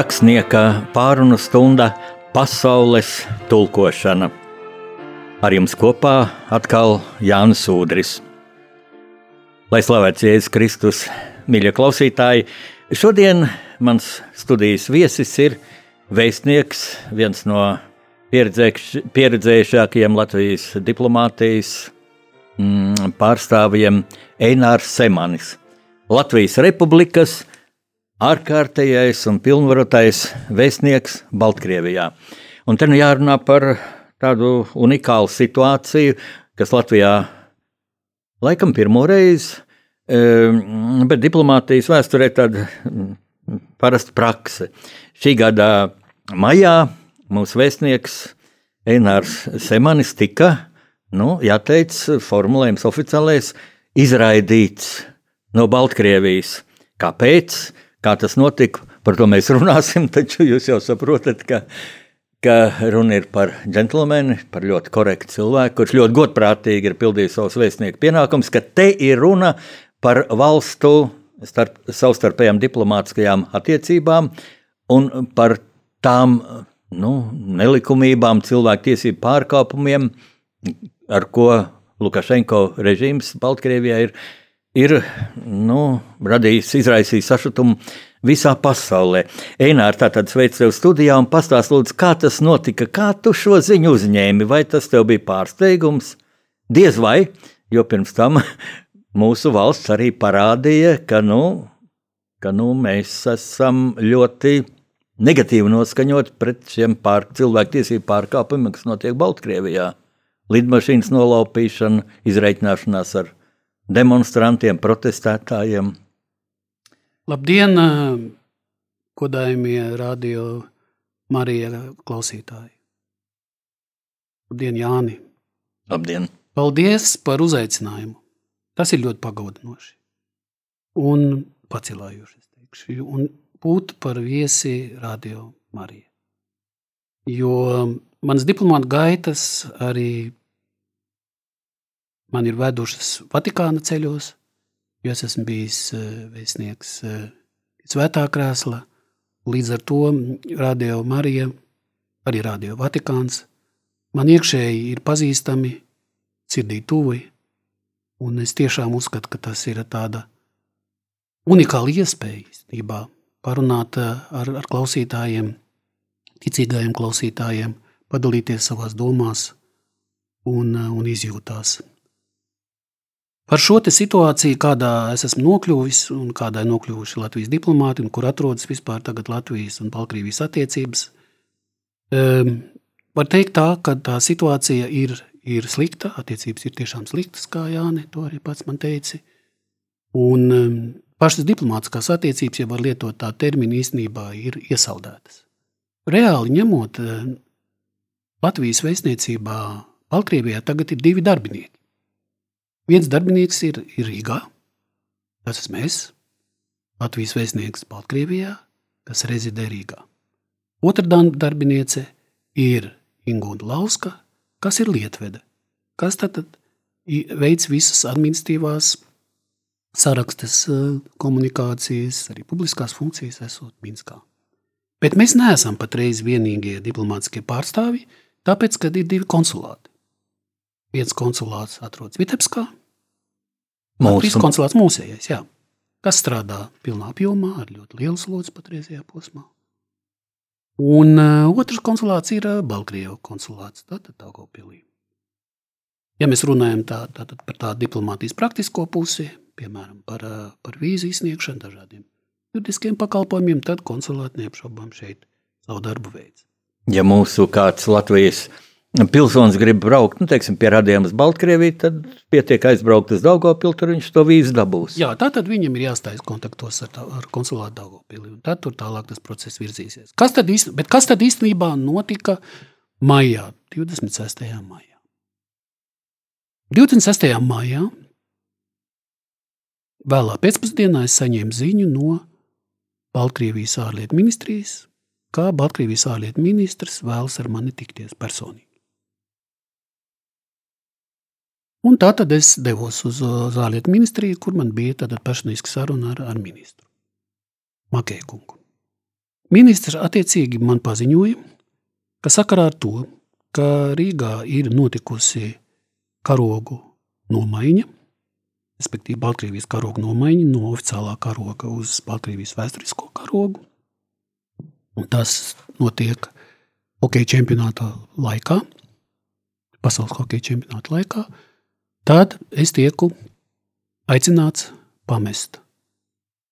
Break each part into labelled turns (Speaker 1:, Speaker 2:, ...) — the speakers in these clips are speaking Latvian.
Speaker 1: Rakstnieka pārunu stunda Pasaules tulkošana. Ar jums kopā atkal Jānis Udris. Lai slavēts Jēzus Kristus, mīļie klausītāji, šodien mans studijas viesis ir vēstnieks, viens no pieredzējušākajiem Latvijas diplomātijas mm, pārstāvjiem Einārs Semanis. Latvijas Republikas ārkārtējais un pilnvarotais vēstnieks Baltkrievijā. Un te nu jārunā par tādu unikālu situāciju, kas Latvijā laikam pirmo reizi, ehm, bet diplomātijas vēsturē tāda mm, parasta prakse. Šī gada maijā mūsu vēstnieks Einārs Semanis tika, nu, jāteic, formulējums oficiālais, izraidīts no Baltkrievijas. Kāpēc? Kā tas notika, par to mēs runāsim, taču jūs jau saprotat, ka, ka runa ir par džentlmeni, par ļoti korektu cilvēku, kurš ļoti godprātīgi ir pildījis savus vēstnieku pienākumus, ka te ir runa par valstu starp, savstarpējām diplomātiskajām attiecībām un par tām nu, nelikumībām, cilvēktiesību pārkāpumiem, ar ko Lukašenko režīms Baltkrievijā ir ir nu, radījis, izraisījis sašutumu visā pasaulē. Einār, tātad sveic tevi studijā un pastāst, lūdzu, kā tas notika, kā tu šo ziņu uzņēmi, vai tas tev bija pārsteigums? Diez vai, jo pirms tam mūsu valsts arī parādīja, ka, nu, ka nu, mēs esam ļoti negatīvi noskaņot pret šiem pār, cilvēktiesību pārkāpumiem, kas notiek Baltkrievijā. Lidmašīnas nolaupīšana, izreikināšanās ar demonstrantiem, protestētājiem.
Speaker 2: Labdien, godājumie radio Marija klausītāji! Labdien, Jāni!
Speaker 1: Labdien!
Speaker 2: Paldies par uzaicinājumu! Tas ir ļoti pagodinoši un pacelājoši, es teikšu, un būt par viesi radio Marija. Jo manas diplomāta gaitas arī man ir vedušas Vatikāna ceļos, jo es esmu bijis eh, vēstnieks eh, Svētā krēsla. Līdz ar to Radio Marija, arī Radio Vatikāns, man iekšēji ir pazīstami, sirdī tuvi, un es tiešām uzskatu, ka tas ir tāda unikāla iespēja īstenībā parunāt eh, ar, ar klausītājiem, ticīgajiem klausītājiem, padalīties savās domās un, un izjūtās. Par šo situāciju, kādā es esmu nokļuvis un kādā nokļuvuši Latvijas diplomāti, un kur atrodas vispār Latvijas un Baltkrievijas attiecības, um, var teikt, tā, ka tā situācija ir, ir slikta. Attiecības ir tiešām sliktas, kā Jānis to arī pats man teica. Un um, pašas diplomātiskās attiecības, ja var lietot tā terminu, īstenībā ir iesaldētas. Reāli ņemot, um, Latvijas vēstniecībā Baltkrievijā tagad ir divi darbinieki. Viens darbinieks ir, ir Rīgā, tas esmu es, Latvijas vēstnieks Baltkrievijā, kas rezidē Rīgā. Otra darbiniece ir Ingūna Lauska, kas ir Lietvede, kas tad veids visas administratīvās sarakstes eh, komunikācijas, arī publiskās funkcijas esot Minskā. Bet mēs neesam patreiz vienīgie diplomātiskie pārstāvji, tāpēc, ka ir divi konsulāti. Viens konsulāts atrodas Vitebskā, Mūsu konsulāts mūsējais, jā, kas strādā pilnā apjomā ar ļoti lielu slodzi patreizajā posmā. Un uh, otrs konsulāts ir uh, Baltkrievijas konsulāts, tātad Daugopilī. Ja mēs runājam tā, tā, par tādu diplomātijas praktisko pusi, piemēram, par, uh, par vīzu izsniegšanu dažādiem juridiskiem pakalpojumiem, tad konsulāti neapšaubām šeit savu darbu veids.
Speaker 1: Ja mūsu kāds Latvijas pilsonis grib braukt nu, teiksim, pie radījuma uz Baltkrieviju, tad pietiek aizbraukt uz Daugopilu, tur viņš to vīzu dabūs.
Speaker 2: Jā, tā tad viņam ir jāstājas kontaktos ar, tā, ar konsulātu Daugopili, un tad tur tālāk tas process virzīsies. Kas tad, īst, kas tad īstenībā notika maijā, 26. maijā? 26. maijā vēlā pēcpusdienā es saņēmu ziņu no Baltkrievijas ārlietu ministrijas, kā Baltkrievijas ārlietu ministrs vēlas ar mani tikties personīgi. Un tā tad es devos uz Zālietu ministriju, kur man bija tāda personīska saruna ar, ar ministru Makēkungu. Ministrs attiecīgi man paziņoja, ka sakarā ar to, ka Rīgā ir notikusi karogu nomaiņa, respektīvi Baltkrievijas karoga nomaiņa no oficiālā karoga uz Baltkrievijas vēsturisko karogu. Un tas notiek hokeja čempionāta laikā, pasaules hokeja čempionāta laikā. Tad es tieku aicināts pamest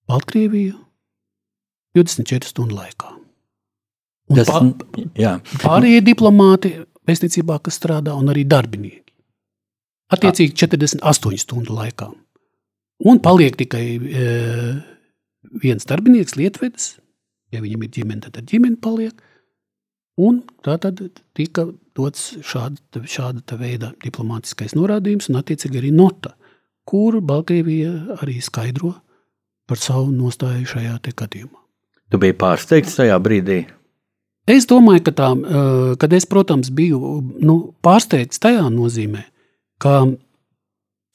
Speaker 2: Baltkrieviju 24 stundu laikā. Un
Speaker 1: Tas,
Speaker 2: pa,
Speaker 1: jā,
Speaker 2: pārējie diplomāti vēstniecībā, kas strādā, un arī darbinieki. Attiecīgi 48 stundu laikā. Un paliek tikai e, viens darbinieks, lietvedis. Ja viņam ir ģimene, tad ar ģimeni paliek. Un tā tad tika dots šāda, šāda veida diplomātiskais norādījums, un attiecīgi arī nota, kuru Baltkrievija arī skaidro par savu nostāju šajā gadījumā.
Speaker 1: tu biji pārsteigts tajā brīdī.
Speaker 2: Es domāju, ka tā, kad es, protams, biju nu, pārsteigts tajā nozīmē, ka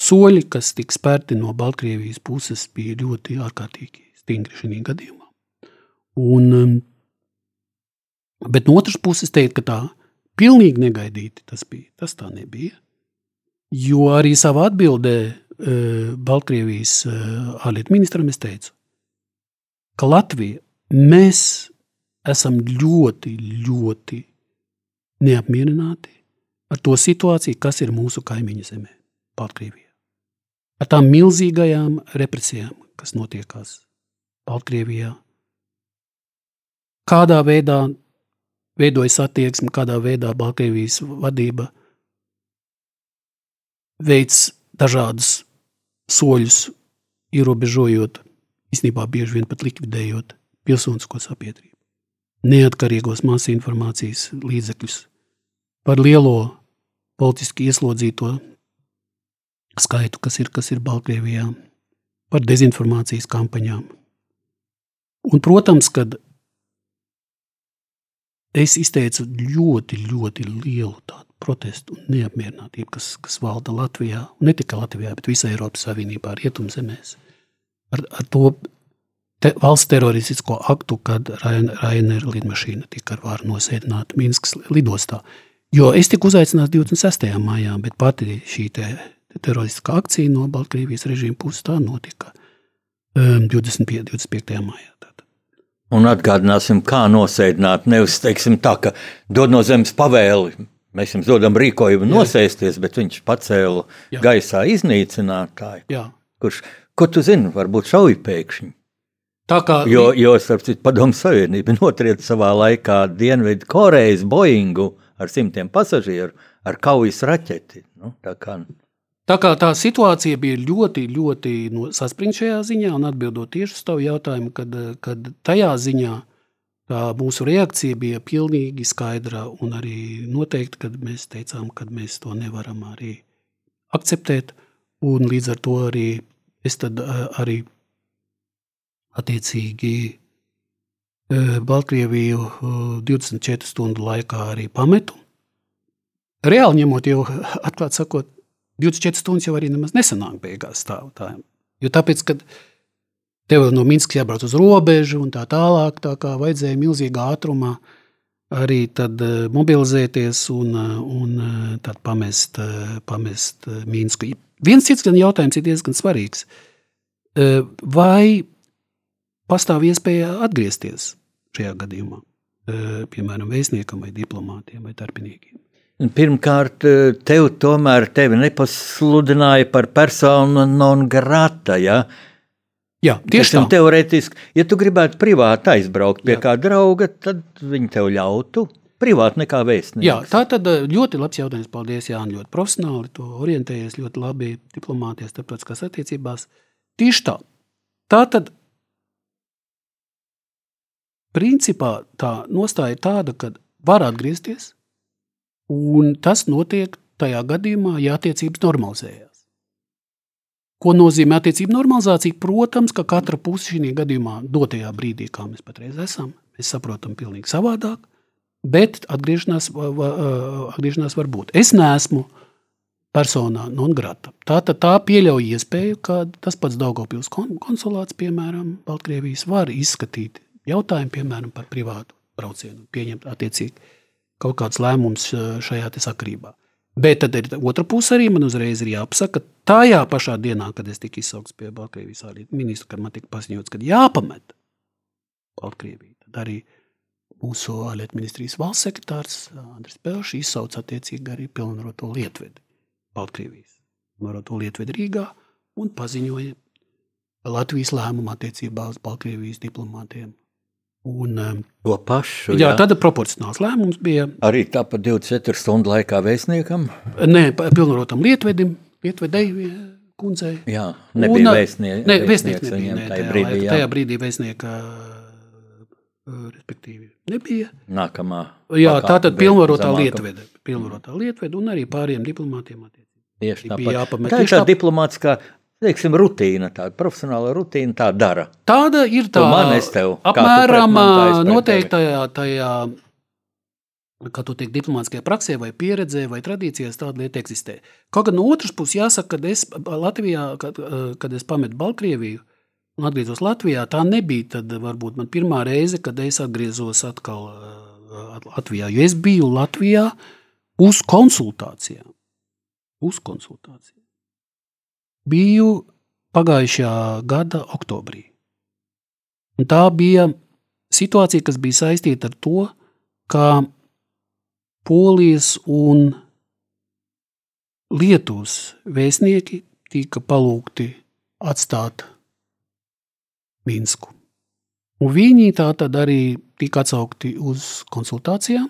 Speaker 2: soļi, kas tika spērti no Baltkrievijas puses, bija ļoti ārkārtīgi stingri šajā gadījumā. Un, bet no otras puses, teikt, ka tā pilnīgi negaidīti tas bija. Tas tā nebija. Jo arī savā atbildē eh, Baltkrievijas eh, ārlietu ministram es teicu, ka Latvija mēs esam ļoti, ļoti neapmierināti ar to situāciju, kas ir mūsu kaimiņu zemē, Baltkrievijā. Ar tām milzīgajām represijām, kas notiekās Baltkrievijā. Kādā veidā veidojas attieksme, kādā veidā Baltkrievijas vadība veids dažādus soļus, ierobežojot, īstenībā bieži vien pat likvidējot pilsonisko sabiedrību neatkarīgos masu informācijas līdzekļus, par lielo politiski ieslodzīto skaitu, kas ir, kas ir Baltkrievijā, par dezinformācijas kampaņām. Un, protams, kad es izteicu ļoti, ļoti lielu tādu protestu un neapmierinātību, kas, kas valda Latvijā, un ne tikai Latvijā, bet visā Eiropas Savienībā, rietumzemēs. Ar, ar to te, valsts teroristisko aktu, kad Rainer lidmašīna tika ar vāru nosēdināta Minskas lidostā. Jo es tiku uzaicināts 26. maijā, bet pati šī te teroristiskā akcija no Baltkrievijas režīma puses tā notika um, 25. 25. maijā.
Speaker 1: Un atgādināsim, kā nosēdināt. Nevis teiksim, tā, ka dod no zemes pavēli. Mēs jums dodam rīkojumu nosēsties, bet viņš pacēla
Speaker 2: Jā.
Speaker 1: gaisā iznīcinātāju.
Speaker 2: Jā.
Speaker 1: Kurš, ko tu zini, varbūt šauja pēkšņi.
Speaker 2: Tā kā
Speaker 1: Jo, jo starp citu, Padomu Savienība notrieta savā laikā Dienvidu Korejas Boeingu ar simtiem pasažieru ar kaujas raķeti. Nu, tā kā,
Speaker 2: Tā kā tā situācija bija ļoti, ļoti no, saspringta šajā ziņā, un atbildot tieši uz tavu jautājumu, kad, kad tajā ziņā tā mūsu reakcija bija pilnīgi skaidra un arī noteikti, kad mēs teicām, ka mēs to nevaram arī akceptēt, un līdz ar to arī es tad arī attiecīgi eh, Baltkrieviju eh, 24 stundu laikā arī pametu. Reāli ņemot, jau atklāti sakot, 24 stundas jau arī nemaz nesanāk beigās stāvotājiem. Jo tāpēc, kad tev no Minskas jābrauc uz robežu un tā tālāk, tā kā vajadzēja milzīgā ātrumā arī tad eh, mobilizēties un, eh, un eh, tad pamest, pamest Minsku. Viens cits gan jautājums ir diezgan svarīgs. Vai pastāv iespēja atgriezties šajā gadījumā? Piemēram, vēstniekam vai diplomātiem vai darbiniekiem.
Speaker 1: Pirmkārt, tev tomēr tevi nepasludināja par personu non grata. Ja?
Speaker 2: Jā, tieši tā.
Speaker 1: Teorētiski, ja tu gribētu privāti aizbraukt pie
Speaker 2: Jā.
Speaker 1: kāda drauga, tad viņi tev ļautu. Privāti nekā vēstnieks.
Speaker 2: Jā, tā tad eh, ļoti labs jautājums. Paldies, Jānis. Ļoti profesionāli to orientējies, ļoti labi diplomātijas, starptautiskās attiecībās. Tieši tā. Tā tad, principā, tā nostāja ir tāda, ka var atgriezties, un tas notiek tajā gadījumā, ja attiecības normalizējās. Ko nozīmē attiecību normalizācija? Protams, ka katra puse šajā gadījumā, dotajā brīdī, kā mēs patreiz esam, mēs saprotam pavisam savādāk, bet atgriešanās, va- atgriešanās var būt. Es neesmu personā non grata. Tā, tā, tā pieļauj iespēju, ka tas pats Daugopils kon- konsulāts, piemēram, Baltkrievijas, var izskatīt jautājumu, piemēram, par privātu braucienu, pieņemt attiecīgi kaut kāds lēmums šajā sakrībā. Bet tad ir otra puse arī. Man uzreiz ir jāpasaka, ka tajā pašā dienā, kad es tiku izsaukts pie Baltkrievijas ārlietu ministra, kad man tika paziņots, ka jāpamet Baltkrieviju, tad arī mūsu ārlietu ministrijas valsts sekretārs Andris Pelšs izsauca attiecīgi arī pilnvaroto lietvedi Baltkrievijas. Pilnvaroto lietvedi Rīgā un paziņoja Latvijas lēmumu attiecībā uz Baltkrievijas diplomātiem. Un,
Speaker 1: to pašu.
Speaker 2: Jā, jā. tāda proporcionāls lēmums bija.
Speaker 1: Arī tāpat 24 stundu laikā vēstniekam?
Speaker 2: Nē, pilnvarotam lietvedim, lietvedēji kundzei.
Speaker 1: Jā, nebija un, vēstnieks.
Speaker 2: Ne, vēstnieks nebija, ne, tajā, brīdī, jā. tajā brīdī vēstnieka respektīvi nebija.
Speaker 1: Nākamā.
Speaker 2: Jā, tā tad pilnvarotā lietvede, pilnvarotā lietvede un arī pāriem diplomātiem attiecībā.
Speaker 1: Tieši tāpat. Tā ir tā diplomātiskā teiksim, rutīna, tāda profesionāla rutīna, tā dara.
Speaker 2: Tāda ir tā
Speaker 1: tev,
Speaker 2: apmēram noteiktajā tajā, kā tu tiek diplomātiskajā praksē vai pieredzē vai tradīcijās tāda lieta eksistē. Kaut gan no otras puses jāsaka, kad es Latvijā, kad, kad es pametu Baltkrieviju, un atgriezos Latvijā, tā nebija tad varbūt man pirmā reize, kad es atgriezos atkal Latvijā, jo es biju Latvijā uz konsultācijām. Uz konsultācijām. Biju pagājušā gada oktobrī. Un tā bija situācija, kas bija saistīta ar to, ka Polijas un Lietuvas vēstnieki tika palūgti atstāt Minsku. Un viņi tā tad arī tika atsaukti uz konsultācijām,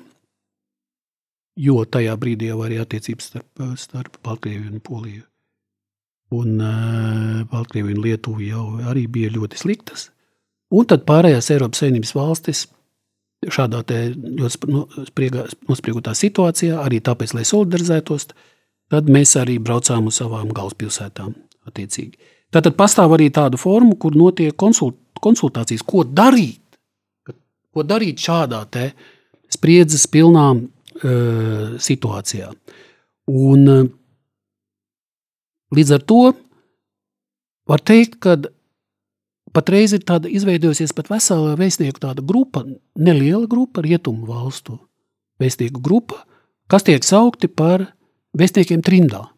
Speaker 2: jo tajā brīdī jau arī attiecības starp, starp Baltkrieviju un Poliju un uh, Baltkrieviju un Lietuvu jau arī bija ļoti sliktas. Un tad pārējās Eiropas Savienības valstis šādā ļoti nospriegutā situācijā, arī tāpēc, lai solidarizētos, tad mēs arī braucām uz savām galvaspilsētām. Tātad pastāv arī tāda forma, kur notiek konsult, konsultācijas, ko darīt. Ko darīt šādā spriedzes pilnā uh, situācijā. Un, uh, līdz ar to var teikt, ka patreiz ir tāda izveidojusies pat vesela vēstnieku grupa, neliela grupa, rietumu valstu vēstnieku grupa, kas tiek saukti par vēstniekiem trimdā.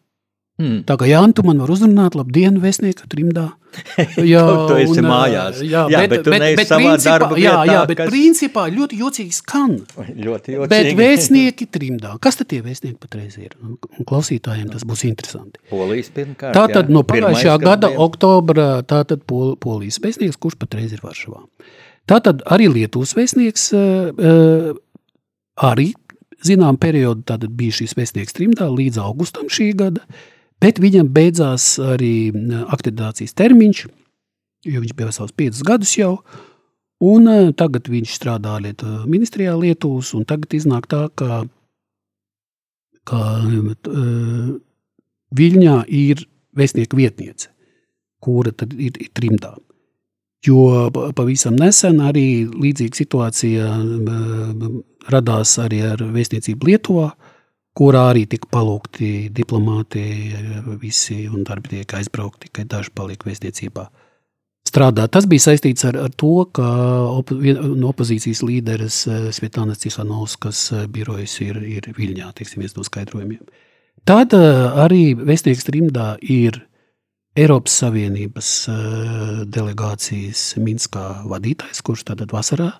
Speaker 2: Hmm. Tā kā Jānis, tu man var uzrunāt, labdien, vēstnieka trimdā.
Speaker 1: Jā, tu esi un, mājās. Jā, jā bet, bet tu neesi savā principā, darba
Speaker 2: vietā. Jā, jā bet kas... principā ļoti jocīgi skan.
Speaker 1: Ļoti jocīgi.
Speaker 2: Bet vēstnieki trimdā. Kas tad tie vēstnieki patreiz ir? Un klausītājiem tas būs interesanti.
Speaker 1: Polijas pirmkārt.
Speaker 2: Tātad no pagājušā gada bija. oktobra tātad pol, polijas vēstnieks, kurš patreiz ir Varšavā. Tātad arī Lietuvas vēstnieks uh, arī zinām periodu tātad bija šīs vēstnieks trimdā līdz augustam šī gada. Uh, Bet viņam beidzās arī akreditācijas termiņš, jo viņš bija vesels piecus gadus jau. Un tagad viņš strādā Lietu ministrijā Lietuvas, un tagad iznāk tā, ka, ka uh, Viļņā ir vēstnieka vietniece, kura tad ir, ir trimdā. Jo pavisam nesen arī līdzīga situācija uh, radās arī ar vēstniecību Lietuvā, uh, kurā arī tika palūgti diplomāti, visi un darbinieki aizbraukti, tikai daži palika vēstniecībā. Strādāt. Tas bija saistīts ar, ar to, ka op, no opozīcijas līderis eh, Svetlānas Cisanovskas eh, birojas ir, ir Viļņā, teiksim, viens no skaidrojumiem. Tad eh, arī vēstnieks Trimdā ir Eiropas Savienības delegācijas Minskā vadītājs, kurš tātad vasarā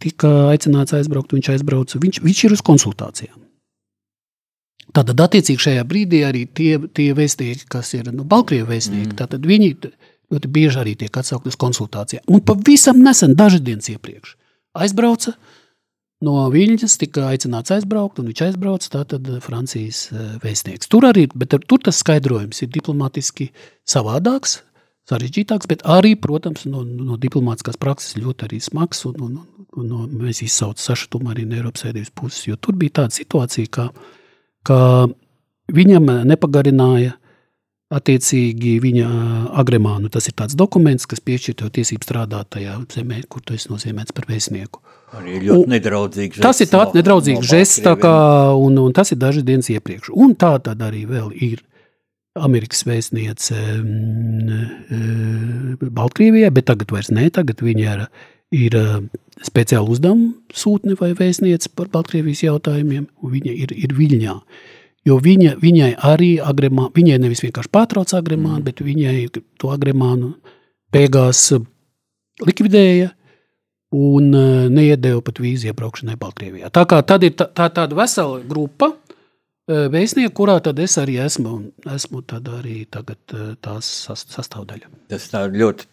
Speaker 2: tika aicināts aizbraukt, viņš aizbrauca, viņš, viņš ir uz konsultācijām. Tātad, attiecīgi šajā brīdī arī tie, tie vēstnieki, kas ir nu, Baltkrievijas vēstnieki, mm. tātad viņi ļoti bieži arī tiek atsaukti uz konsultācijām. Un pavisam nesen, dažas dienas iepriekš, aizbrauca no Viļņas, tika aicināts aizbraukt, un viņš aizbrauca tātad Francijas eh, vēstnieks. Tur arī, bet tur tas skaidrojums ir diplomatiski savādāks, sarežģītāks, bet arī, protams, no, no diplomātiskās prakses ļoti arī smags, un, un, un, un no, mēs izsaucam sašutumu arī no Eiropas Savienības puses, jo tur bija tāda situācija, ka ka viņam nepagarināja attiecīgi viņa agremānu. Tas ir tāds dokuments, kas piešķir tev tiesību strādāt tajā zemē, kur tu esi nozīmēts par vēstnieku.
Speaker 1: Arī ļoti nedraudzīgs žests.
Speaker 2: Tas ir tāds nedraudzīgs no žests, tā kā, un, un tas ir dažas dienas iepriekš. Un tā tad arī vēl ir Amerikas vēstniece mm, Baltkrievijā, bet tagad vairs ne, tagad viņa ir, ir speciāla uzdevuma sūtne vai vēstniece par Baltkrievijas jautājumiem, un viņa ir, ir Viļņā. Jo viņa, viņai arī agremā, viņai nevis vienkārši pārtrauc agremānu, mm. bet viņai to agremānu beigās likvidēja un neiedēva pat vīzu iebraukšanai Baltkrievijā. Tā kā tad ir tā, tā tāda vesela grupa vēstnieku, kurā tad es arī esmu, un esmu tad arī tagad tās sastāvdaļa.
Speaker 1: Tas tā ļoti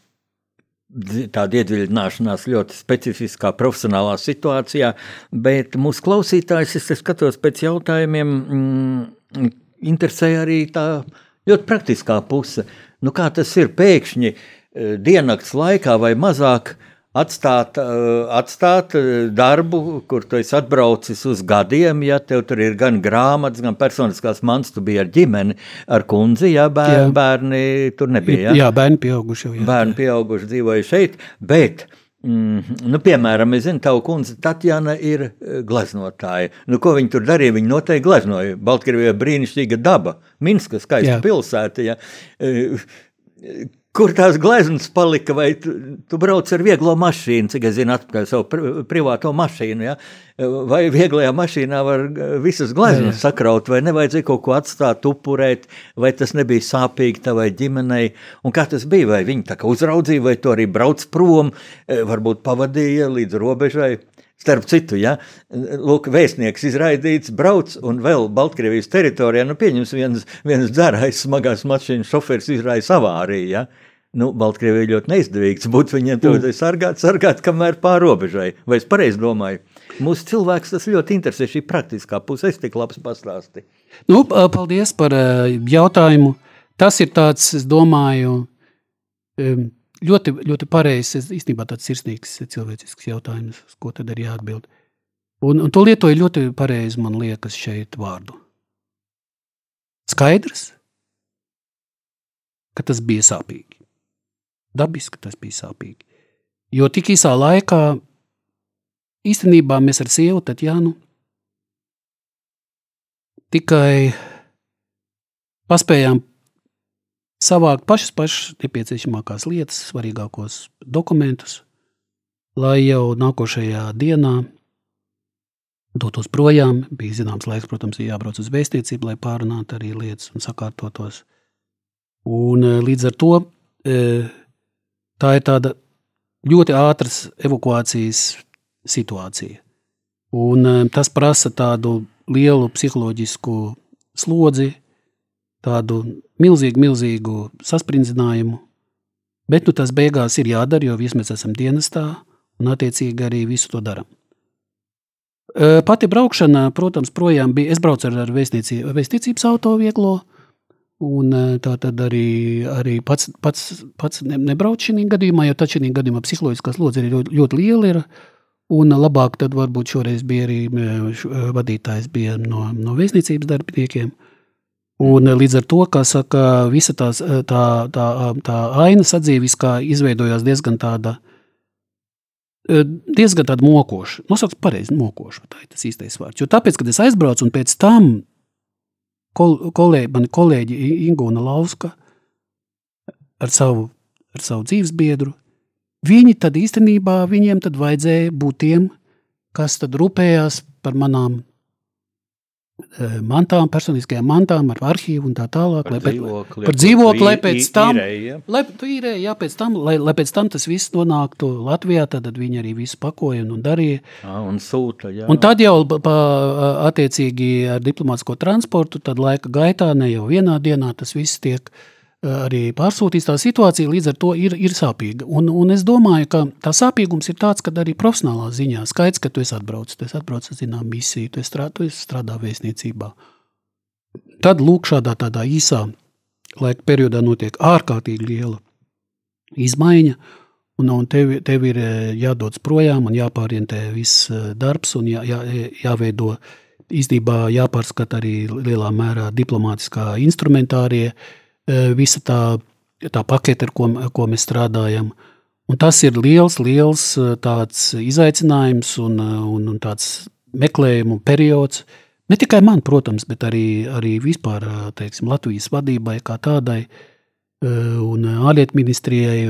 Speaker 1: tāda iedziļināšanās ļoti specifiskā profesionālā situācijā, bet mūsu klausītājs, es skatos pēc jautājumiem, mm, interesē arī tā ļoti praktiskā puse. Nu, kā tas ir pēkšņi eh, diennakts laikā vai mazāk, uh, atstāt, eh, atstāt eh, darbu, kur tu esi atbraucis uz gadiem, ja tev tur ir gan grāmatas, gan personiskās mans, tu biji ar ģimeni, ar kundzi, ja bērni, jā. bērni tur nebija.
Speaker 2: Ja? Jā, bērni pieauguši jau. Jā.
Speaker 1: Bērni pieauguši dzīvoja šeit, bet, mm, nu, piemēram, es zinu, tavu kundze Tatjana ir eh, gleznotāja. Nu, ko viņi tur darīja? Viņi noteikti gleznoja. Baltkrievijā brīnišķīga daba, Minska skaista pilsēta, ja Kur tās gleznas palika, vai tu, tu brauc ar vieglo mašīnu, cik es zinu, atpakaļ savu pri, privāto mašīnu, ja? vai vieglajā mašīnā var visas gleznas sakraut, vai nevajadzēja kaut ko atstāt, upurēt, vai tas nebija sāpīgi tavai ģimenei, un kā tas bija, vai viņi tā kā uzraudzīja, vai tu arī brauc prom, e, varbūt pavadīja līdz robežai, Starp citu, ja? Lūk, vēstnieks izraidīts, brauc un vēl Baltkrievijas teritorijā, nu, pieņems viens, viens dzērājs smagās mašīnas šoferis izraisa avāriju, ja? Nu, Baltkrievija ļoti neizdevīgs būt viņiem to mm. sargāt, sargāt, kamēr pārobežai. Vai es pareizi domāju? Mūsu cilvēks tas ļoti interesē šī praktiskā puse. Es tik labs pastāstīju.
Speaker 2: Nu, paldies par jautājumu. Tas ir tāds, es domāju, ļoti, ļoti pareizs, īstenībā tāds sirsnīgs cilvēcisks jautājums, uz ko tad ir jāatbild. Un, un to lietoja ļoti pareizi, man liekas, šeit vārdu. Skaidrs, ka tas bija sāpīgi. Dabiski tas bija sāpīgi. Jo tik īsā laikā īstenībā mēs ar sievu Tatjānu tikai paspējām savākt pašas pašas nepieciešamākās lietas, svarīgākos dokumentus, lai jau nākošajā dienā dotos projām. Bija zināms laiks, protams, jābrauc uz vēstniecību, lai pārunātu arī lietas un sakārtotos. Un, eh, līdz ar to eh, tā ir tāda ļoti ātras evakuācijas situācija. Un, eh, tas prasa tādu lielu psiholoģisku slodzi, tādu milzīgu, milzīgu sasprindzinājumu. Bet nu, tas beigās ir jādara, jo visi mēs esam dienestā un attiecīgi arī visu to darām. Pati braukšana, protams, projām bija. Es braucu ar, vēstniecības auto vieglo, un tā tad arī, arī pats, pats, pats ne, nebraucu šī gadījumā, jo tad šī gadījumā psiholoģiskās lodziņa ir ļoti, ļoti liela. Ir, un labāk tad varbūt šoreiz bija arī vadītājs bija no, no vēstniecības darbiniekiem. Un eh, līdz ar to, kā saka, visa tās, eh, tā, tā, tā aina sadzīviskā izveidojās diezgan tāda, eh, diezgan tāda mokoša. Nosauks pareizi mokoša, tā ir tas īstais vārds. Jo tāpēc, kad es aizbraucu un pēc tam kol, kolēģi, mani kolēģi Ingūna Lauska ar savu, ar savu dzīves biedru, viņi tad īstenībā, viņiem tad vajadzēja būt tiem, kas tad rūpējās par manām mantām, personiskajām mantām, ar arhīvu un tā tālāk. Par dzīvokli, par dzīvokli, lai pēc tam, īrēja. lai, īrē, jā, pēc tam, lai, lai pēc tam tas viss nonāktu Latvijā, tad viņi arī visu pakoja un, un darīja.
Speaker 1: À, un sūta, jā.
Speaker 2: Un tad jau pa, attiecīgi ar diplomātsko transportu, tad laika gaitā, ne jau vienā dienā tas viss tiek uh, arī pārsūtīts. Tā situācija līdz ar to ir, ir sāpīga. Un, un es domāju, ka tā sāpīgums ir tāds, ka arī profesionālā ziņā skaidrs, ka tu esi atbraucis, tu esi atbraucis zinām misiju, tu esi strādā, tu esi strādā vēstniecībā. Tad lūk šādā tādā īsā laika periodā notiek ārkārtīgi liela izmaiņa, un, un tev, tev ir jādodas projām un jāpārientē viss darbs un jā, jā, jāveido īstenībā jāpārskata arī lielā mērā diplomātiskā instrumentārie, uh, visa tā, tā pakete, ar ko, ko mēs strādājam. Un tas ir liels, liels e, izaicinājums un, e, un, un tāds meklējumu periods. Ne tikai man, protams, bet arī, arī vispār teiksim, Latvijas vadībai kā tādai un ārlietu ministrijai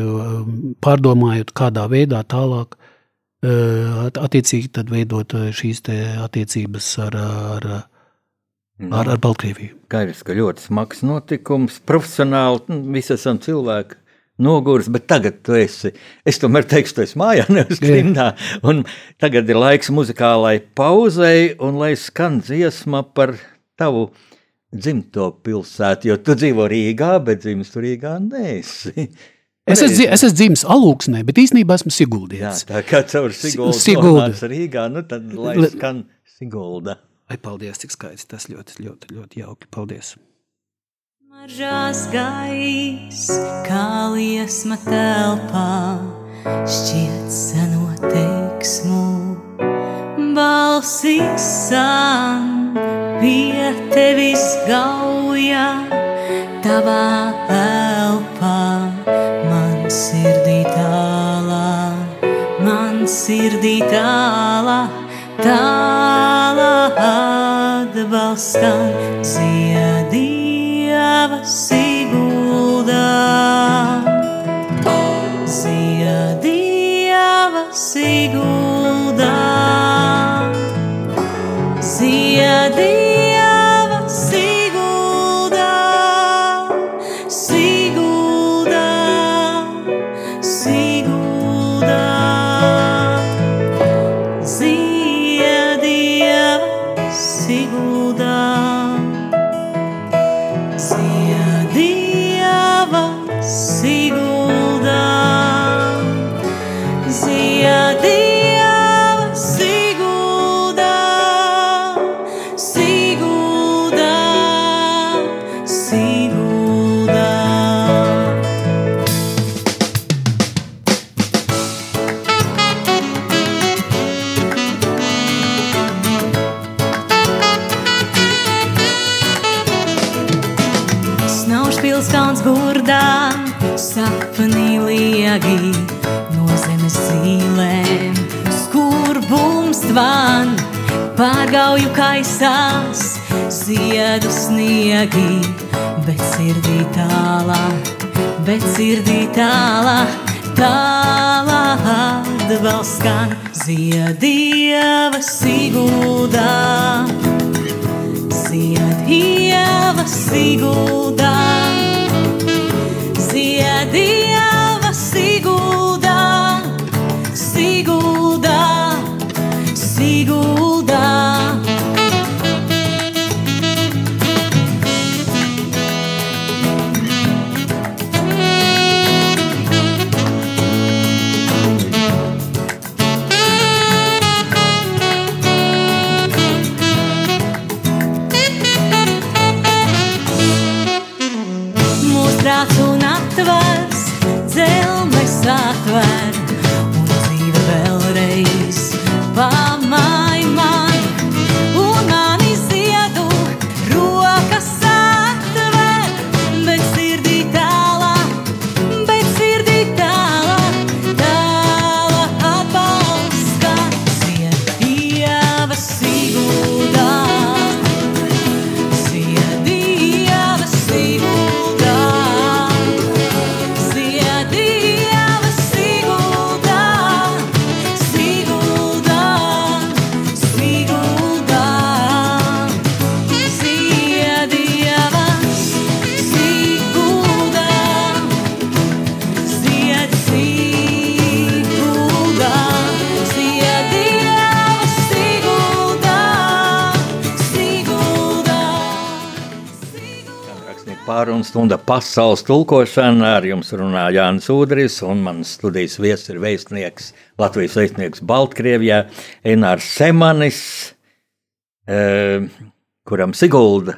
Speaker 2: pārdomājot, kādā veidā tālāk attiecīgi veidot šīs attiecības ar, ar, ar, ar Baltkrieviju.
Speaker 1: Skaidrs, ka ļoti smags notikums, profesionāli, nu, visi esam cilvēki. Noguris, bet tagad tu esi. Es tomēr teikšu, tu esi mājā, nevis grimdā. Un tagad ir laiks muzikālai pauzei, un lai skan dziesma par tavu dzimto pilsētu. Jo tu dzīvo Rīgā, bet dzimis tur Rīgā neesi.
Speaker 2: Es esmu, es esmu dzimis Alūksnē, bet īstenībā esmu Siguldietis.
Speaker 1: Jā, tā kā caur Siguldu
Speaker 2: Sigulda.
Speaker 1: nonāca Rīgā, nu tad lai skan Sigulda.
Speaker 2: Ai, paldies, cik skaisti. Tas ļoti, ļoti, ļoti jauki. Paldies.
Speaker 3: Maržās gais, kā liesma telpā, šķiet seno teiksmu. Balsīs san, pie tevis gauja, tavā elpā sirdī tālā, man sirdī tālā, tālā atbalstam ziedieva siguldā. Ziedieva siguldā. Sirdī tālā, tālā atbalsts skan ziedieva
Speaker 1: Pārunu stunda pasaules tulkošana. Ar jums runā Jānis Udris, un mans studijas viesis ir vēstnieks, Latvijas vēstnieks Baltkrievijā, Enārs Semanis, e, kuram Sigulda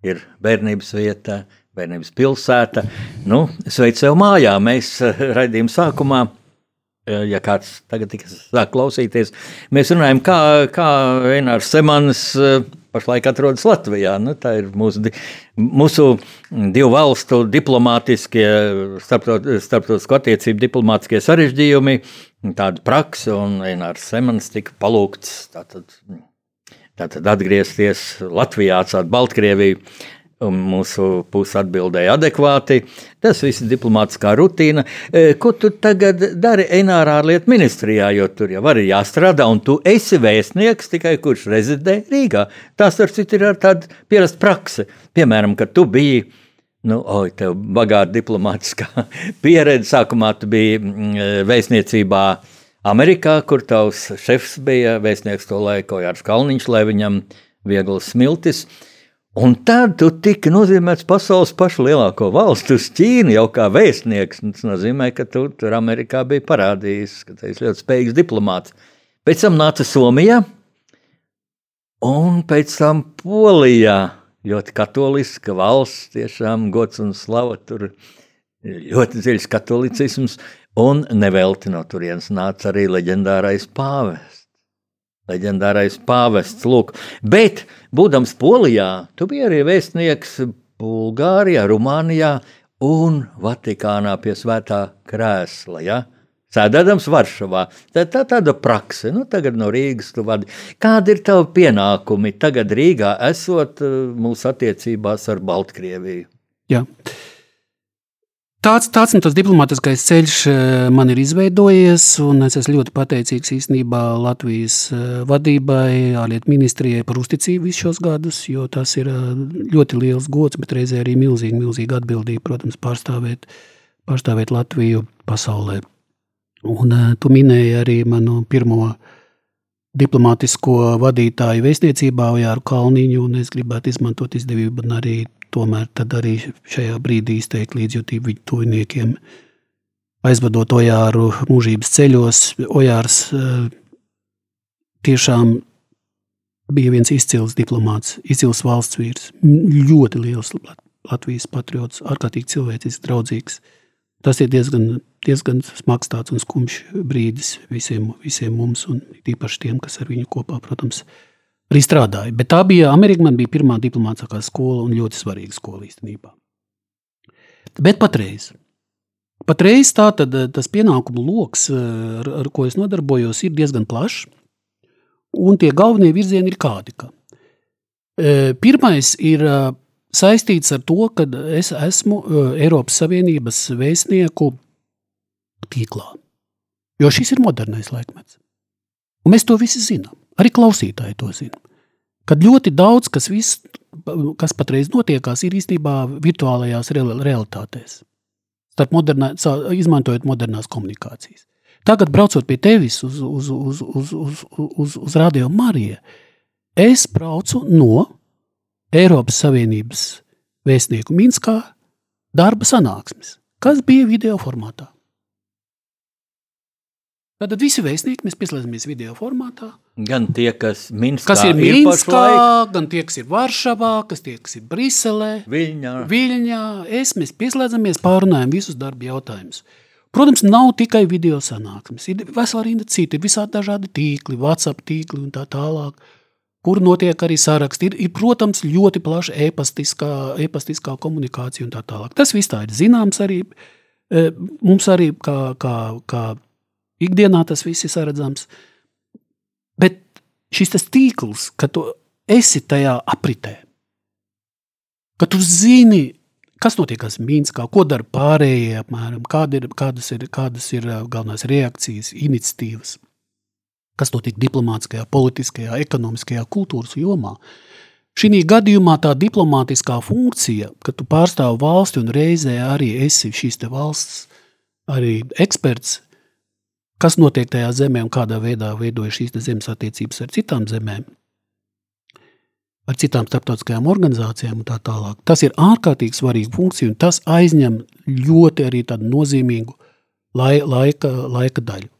Speaker 1: ir bērnības vieta, bērnības pilsēta. Nu, sveic sev mājā, mēs raidījuma sākumā. Ja kāds tagad tikai sāk klausīties, mēs runājam, kā, kā Enārs Semanis pašlaik atrodas Latvijā. Nu, tā ir mūsu, mūsu divu valstu diplomātiskie, starptautisko attiecību diplomātiskie sarežģījumi, tāda praksa, un Enārs Semans tika palūgts tātad, tātad atgriezties Latvijā, atstāt Baltkrieviju. Un mūsu puse atbildēja adekvāti. Tas viss ir diplomātiskā rutīna. E, ko tu tagad dari Enārā ārlietu ministrijā, jo tur jau arī jāstrādā, un tu esi vēstnieks tikai kurš rezidē Rīgā. Tas, starp citu, ir tāda pierasta prakse. Piemēram, kad tu biji Nu, oi, tev bagāta diplomātiskā pieredze. Sākumā tu biji mm, e, vēstniecībā Amerikā, kur tavs šefs bija vēstnieks to laiku, Jārs Kalniņš, lai viņam viegls smiltis. Un tad tu tika nozīmēts pasaules pašu lielāko valstu uz Ķīnu jau kā vēstnieks. Tas nozīmē, ka tu tur Amerikā biji parādījis, ka tu esi ļoti spējīgs diplomāts. Pēc tam nāca Somija un pēc tam Polijā ļoti katoliska valsts, tiešām gods un slava. Tur ļoti dziļs katolicisms, un nevelti no turienes nāca arī leģendārais pāvests. Leģendārais pāvests, lūk, bet, būdams Polijā, tu biji arī vēstnieks Bulgārijā, Rumānijā un Vatikānā pie svētā krēsla. Ja? Sēdēdams Varšavā. Tā ir tā, tāda prakse. Nu, tagad no Rīgas tu vadi. Kādi ir tavi pienākumi tagad Rīgā, esot uh, mūsu attiecībās ar Baltkrieviju?
Speaker 2: Jā. Tāds, tāds nu, tas diplomātiskais ceļš uh, man ir izveidojies, un es esmu ļoti pateicīgs īstenībā Latvijas uh, vadībai, ārlietu ministrijai par uzticību visus šos gadus, jo tas ir ļoti liels gods, bet reizē arī milzīga, milzīga atbildība, protams, pārstāvēt, pārstāvēt Latviju pasaulē. Un tu minēji arī manu pirmo diplomātisko vadītāju vēstniecībā, Ojāru Kalniņu, un es gribētu izmantot izdevību un arī tomēr arī šajā brīdī izteikt līdzjūtību viņu tuviniekiem. Aizvadot Ojāru mūžības ceļos, Ojārs uh, tiešām bija viens izcils diplomāts, izcils valsts vīrs, ļoti liels Latvijas patriots, ārkārtīgi cilvēcisks, draudzīgs. Tas ir diezgan diezgan smags un skumjš brīdis visiem, visiem mums, un īpaši tiem, kas ar viņu kopā, protams, arī strādāja. Bet tā bija Amerika, man bija pirmā diplomātiskā skola un ļoti svarīga skola īstenībā. Bet patreiz. Patreiz tā, tad, tas pienākumu lokus, ar, ar ko es nodarbojos, ir diezgan plašs. Un tie galvenie virzieni ir kādi. Ka. E, pirmais ir saistīts ar to, ka es esmu Eiropas Savienības vēstnieku tīklā. Jo šis ir modernais laikmets. Un mēs to visi zinām. Arī klausītāji to zina. Kad ļoti daudz kas, viss, kas patreiz notiekās, ir īstenībā virtuālajās realitātēs. Starp modernā, izmantojot modernās komunikācijas. Tagad, braucot pie tevis uz, uz, uz, uz, uz, uz, uz Radio Mariju, es braucu no Eiropas Savienības vēstnieku Minskā darba sanāksmes, kas bija video formātā. Tātad visi vēstnieki mēs pieslēdzamies video formātā.
Speaker 1: Gan tie, kas, Minskā
Speaker 2: kas ir Minskā, ir gan tie, kas ir Varšavā, kas tie, kas ir Briselē,
Speaker 1: Viļņā.
Speaker 2: Viļņā. Es, mēs pieslēdzamies, pārunājam visus darba jautājumus. Protams, nav tikai video sanāksmes. Ir vesela rinda citi, ir visādi dažādi tīkli, WhatsApp tīkli un tā tālāk, kur notiek arī saraksti. Ir, ir protams, ļoti plaša e-pastiskā, e-pastiskā komunikācija un tā tālāk. Tas viss tā ir zināms arī. E, mums arī kā, kā, kā Ikdienā tas viss ir saredzams. Bet šis tīkls, ka tu esi tajā apritē, ka tu zini, kas notiek Minskā, ko dara pārējie, apmēram, kāda ir, kādas, ir, kādas ir galvenās reakcijas, iniciatīvas, kas notiek diplomātiskajā, politiskajā, ekonomiskajā, kultūras jomā. Šī gadījumā tā diplomātiskā funkcija, ka tu pārstāvi valsti un reizē arī esi šīs valsts arī eksperts, kas notiek tajā zemē un kādā veidā veidojas šīs zemes attiecības ar citām zemēm, ar citām starptautiskajām organizācijām un tā tālāk. Tas ir ārkārtīgi svarīga funkcija, un tas aizņem ļoti arī tādu nozīmīgu lai, laika, laika daļu.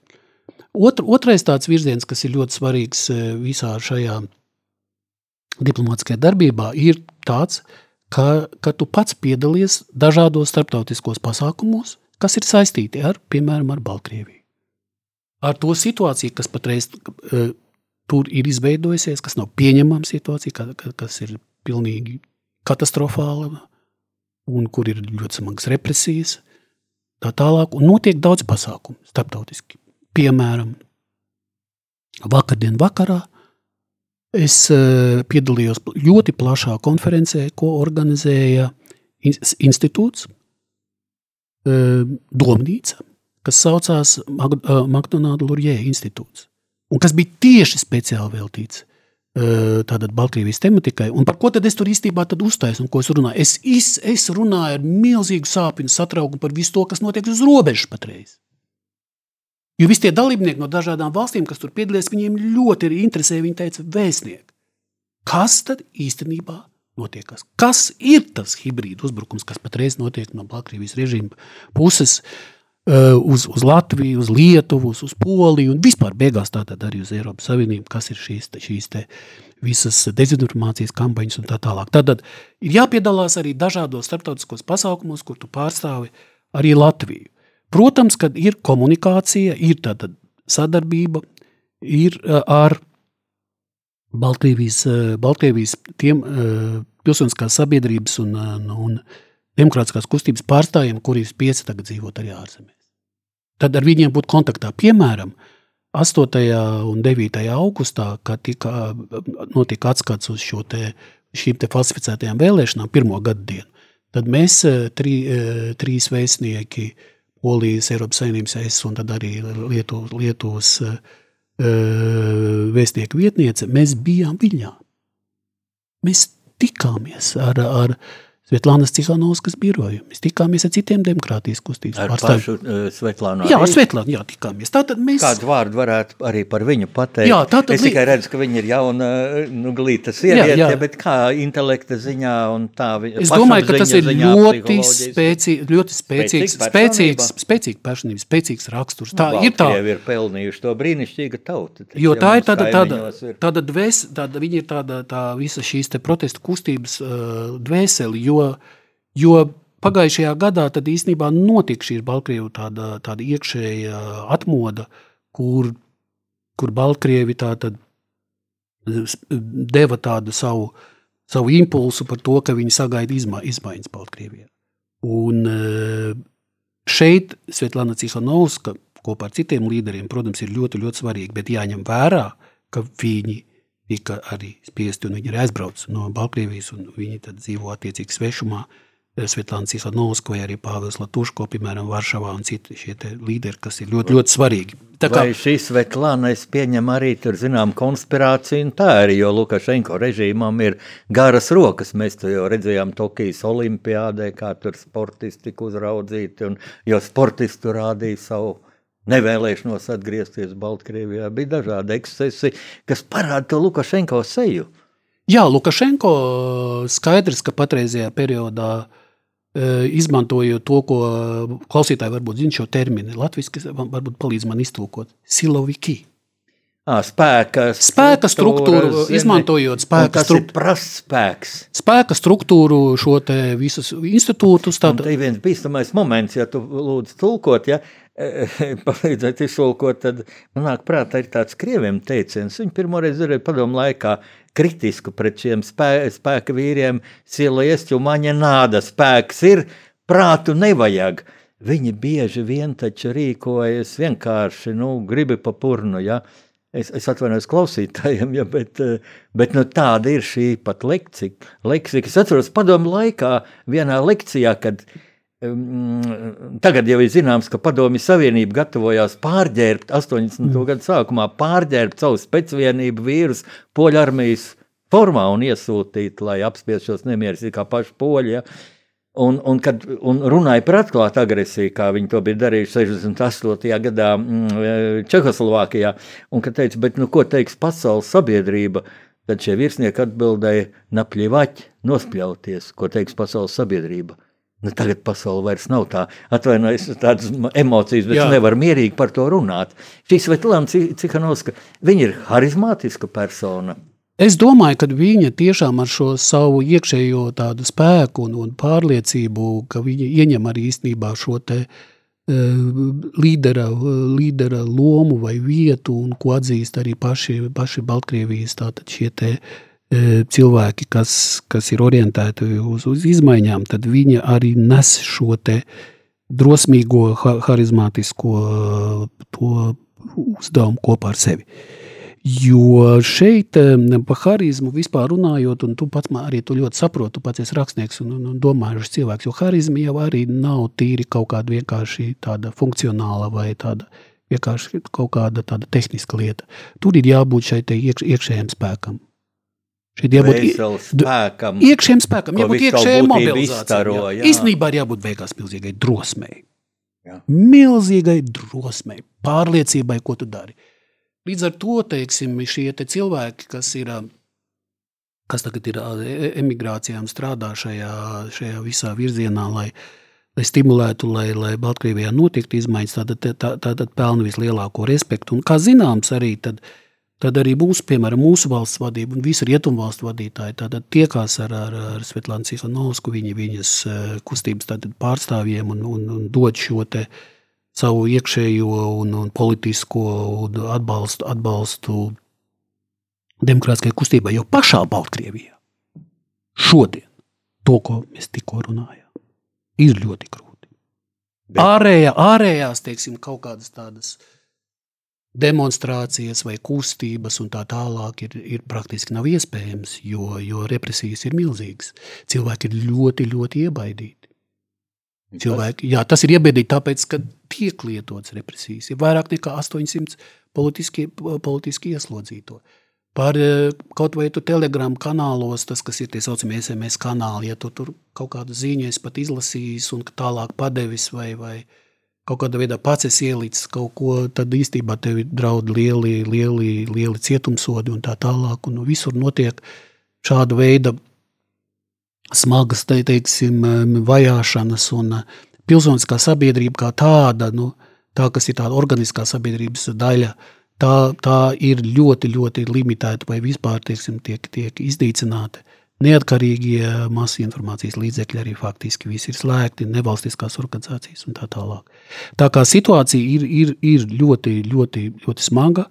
Speaker 2: Otr, otrais tāds virziens, kas ir ļoti svarīgs e, visā šajā diplomātiskajā darbībā, ir tāds, ka, ka tu pats piedalies dažādos starptautiskos pasākumos, kas ir saistīti ar, piemēram, ar Baltkrieviju ar to situāciju, kas patreiz uh, tur ir izveidojusies, kas nav pieņemama situācija, ka, ka, kas ir pilnīgi katastrofāla un kur ir ļoti smagas represijas. Tā tālāk, un notiek daudz pasākumu starptautiski. Piemēram, vakardien vakarā Es uh, piedalījos ļoti plašā konferencē, ko organizēja ins- institūts, uh, domnīca, kas saucās Mag uh, McDonalda Lurjē institūts, un kas bija tieši speciāli veltīts uh, tātad Baltkrievijas tematikai. Un par ko tad es tur īstenībā uzstājos un ko es runāju? Es, es, es runāju ar milzīgu sāpju un satraukumu par visu to, kas notiek uz robežas patreiz. Jo visi tie dalībnieki no dažādām valstīm, kas tur piedalījās, viņiem ļoti interesē. Viņi teica, vēstnieki, kas tad īstenībā notiek? Kas ir tas hibrīda uzbrukums, kas patreiz notiek no Baltkrievijas režīma puses uh, uz, uz Latviju, uz Lietuvu, uz, uz Poliju un vispār beigās tātad arī uz Eiropas Savienību, kas ir šīs, šīs te visas dezinformācijas kampaņas un tā tālāk. Tātad ir jāpiedalās arī dažādos starptautiskos pasākumos, kur tu pārstāvi arī Latviju. Protams, kad ir komunikācija, ir tāda sadarbība, ir uh, ar Baltkrievijas, uh, Baltkrievijas tiem pilsoniskās sabiedrības un, uh, un demokrātiskās kustības pārstāvjiem, kuri ir spiesti tagad dzīvot arī ārzemēs. Tad ar viņiem būt kontaktā. Piemēram, 8. un 9. augustā, kad tika, notika atskats uz šo te, šīm te falsificētajām vēlēšanām, pirmo gadu dienu, tad mēs tri, trīs vēstnieki, Polijas, Eiropas Savienības es un tad arī Lietu, Lietuvas uh, vēstnieku vietniece, mēs bijām Viļņā. Mēs tikāmies ar, ar Svetlānas Cihanovskas biroju. Mēs tikāmies ar citiem demokrātijas kustības
Speaker 1: Ar
Speaker 2: pārstāvjiem.
Speaker 1: pašu uh, Svetlānu.
Speaker 2: Jā,
Speaker 1: arī?
Speaker 2: ar Svetlānu, jā, tikāmies. Tātad mēs...
Speaker 1: Kādu vārdu varētu arī par viņu pateikt?
Speaker 2: Jā, tā tad
Speaker 1: es tikai redzu, ka viņa ir jauna, nu, glīta
Speaker 2: Jā,
Speaker 1: sieviete,
Speaker 2: jā.
Speaker 1: bet kā intelekta ziņā un tā
Speaker 2: Es domāju, ka tas ir
Speaker 1: ziņā,
Speaker 2: ļoti spēcīgs, ļoti spēcīgs, spēcīgs, spēcīgs personības, spēcīgs raksturs. Tā ir tā.
Speaker 1: Ir pelnījuši to brīnišķīgu tautu. taču
Speaker 2: Jo tā ir tāda, tāda, tāda dvēs, tāda, viņa ir tāda, tā visa šīs te protestu kustības uh, dvēseli, jo, jo pagājušajā gadā tad īstenībā notika šī Baltkrievu tāda, tāda iekšēja atmoda, kur, kur Baltkrievi tā tad s- deva tādu savu, savu impulsu par to, ka viņi sagaida izma, izmaiņas Baltkrievijā. Un eh, šeit Svetlana Cihanovska kopā ar citiem līderiem, protams, ir ļoti, ļoti svarīgi, bet jāņem vērā, ka viņi tika arī spiesti un viņi ir aizbrauc no Baltkrievijas un viņi tad dzīvo attiecīgi svešumā. Eh, Svetlana Cihanovska vai arī Pāvils Latuško, piemēram, Varšavā un citi šie līderi, kas ir ļoti, ļoti svarīgi. Tā kā,
Speaker 1: Vai šī Svetlāna, es pieņemu arī tur, zinām, konspirāciju, un tā arī, jo Lukašenko režīmam ir garas rokas. Mēs to jau redzējām Tokijas olimpiādē, kā tur sportisti tika uzraudzīti, un jo sportisti tur rādīja savu nevēlēšanos atgriezties Baltkrievijā. Bija dažādi ekscesi, kas parāda to Lukašenko seju.
Speaker 2: Jā, Lukašenko skaidrs, ka patreizajā periodā e, izmantojot to, ko klausītāji varbūt zina šo terminu, latviešu varbūt palīdz man iztulkot. Siloviki.
Speaker 1: À, spēka,
Speaker 2: Spēka struktūru, izmantojot spēka struktūru,
Speaker 1: spēks.
Speaker 2: spēka struktūru, šo te visus institūtus. Tad,
Speaker 1: te ir viens bīstamais moments, ja tu lūdzu tulkot, ja palīdzēt iztulkot, tad man nāk prātā ir tāds krieviem teiciens. Viņi pirmoreiz ir padomu laikā kritisku pret šiem spē, spēka vīriem, sila iesķumaņa nāda, spēks ir, prātu nevajag. Viņi bieži vien taču rīkojas vienkārši, nu, gribi pa purnu, ja. Es, es atvainojos klausītājiem, ja, bet, eh, bet nu, tāda ir šī pat lekcija. leksika. Es atceros padomu laikā vienā lekcijā, kad um, tagad jau ir zināms, ka padomju savienība gatavojās pārģērbt 80. Mm. gadu sākumā, pārģērbt savu specvienību vīrus poļu armijas formā un iesūtīt, lai apspiež šos nemierus, ir kā paši poļi. Ja. Un, un, kad, un runāja par atklātu agresiju, kā viņi to bija darījuši 68. gadā mm, Čehoslovākijā, un kad teica, bet nu, ko teiks pasaules sabiedrība, tad šie virsnieki atbildēja, napļievaķi, nospļauties, ko teiks pasaules sabiedrība. Nu, tagad pasaule vairs nav tā, atvainojos, tādas emocijas, bet nevaru mierīgi par to runāt. Šī Svetlana Cihanovska, viņa ir harizmātiska persona.
Speaker 2: Es domāju, ka viņa tiešām ar šo savu iekšējo tādu spēku un, un pārliecību, ka viņa ieņem arī īstenībā šo te uh, līdera, līdera lomu vai vietu, un ko atzīst arī paši, paši Baltkrievijas tātad šie te uh, cilvēki, kas, kas ir orientēti uz, uz izmaiņām, tad viņa arī nes šo te drosmīgo, ha- harizmātisko to uzdevumu kopā ar sevi. Jo šeit par harizmu vispār runājot, un tu pats arī to ļoti saproti, tu pats esi rakstnieks un, un, un domājušs cilvēks, jo harizma jau arī nav tīri kaut kāda vienkārši tāda funkcionāla vai tāda vienkārši kaut kāda tāda tehniska lieta. Tur ir jābūt šai iekš, iekšējiem spēkam. Šeit jābūt
Speaker 1: spēkam.
Speaker 2: iekšējiem spēkam, jābūt iekšējai mobilizācijai. Īstenībā ir jābūt beigās milzīgai drosmei.
Speaker 1: Jā.
Speaker 2: Milzīgai drosmei, pārliecībai, ko tu dari. Līdz ar to teiksim, šie te cilvēki, kas ir, kas tagad ir ā, e- emigrācijā un strādā šajā, šajā visā virzienā, lai, lai stimulētu, lai, lai Baltkrievijā notiktu izmaiņas, tad, tad, tad, tad pelna vislielāko respektu. Un, kā zināms, arī tad, tad arī mūsu, piemēram, mūsu valsts vadība un visi rietumvalstu vadītāji tātad tiekās ar, ar, ar Svetlānu Cihanovsku, viņa, viņas kustības tātad pārstāvjiem un, un, un dod šo te savu iekšējo un, un politisko un atbalstu, atbalstu demokrātiskajai kustībai, jo pašā Baltkrievijā šodien to, ko mēs tikko runājām, ir ļoti grūti.
Speaker 1: Bet-
Speaker 2: Ārējā, ārējās, teiksim, kaut kādas tādas demonstrācijas vai kustības un tā tālāk ir, ir praktiski nav iespējams, jo, jo represijas ir milzīgas. Cilvēki ir ļoti, ļoti iebaidīti. Cilvēki, jā, tas ir iebiedīgi, tāpēc, ka tiek lietots represijas. Ir vairāk nekā 800 politiski, politiski ieslodzīto. Par eh, kaut vai tu telegramu kanālos, tas, kas ir tie saucamie SMS kanāli, ja tu tur kaut kādu ziņu esi pat izlasījis un tālāk padevis vai, vai kaut kādā veidā pats esi ielicis kaut ko, tad īstenībā tev ir draud lieli, lieli, lieli cietumsodi un tā tālāk. Un visur notiek šāda veida smagas, te, teiksim, vajāšanas un eh, pilsoniskā sabiedrība kā tāda, nu, tā, kas ir tāda organiskā sabiedrības daļa, tā, tā ir ļoti, ļoti limitēta vai vispār, teiksim, tiek, tiek izdīcināta. Neatkarīgie masu informācijas līdzekļi arī faktiski visi ir slēgti, nevalstiskās organizācijas un tā tālāk. Tā kā situācija ir, ir, ir ļoti, ļoti, ļoti smaga,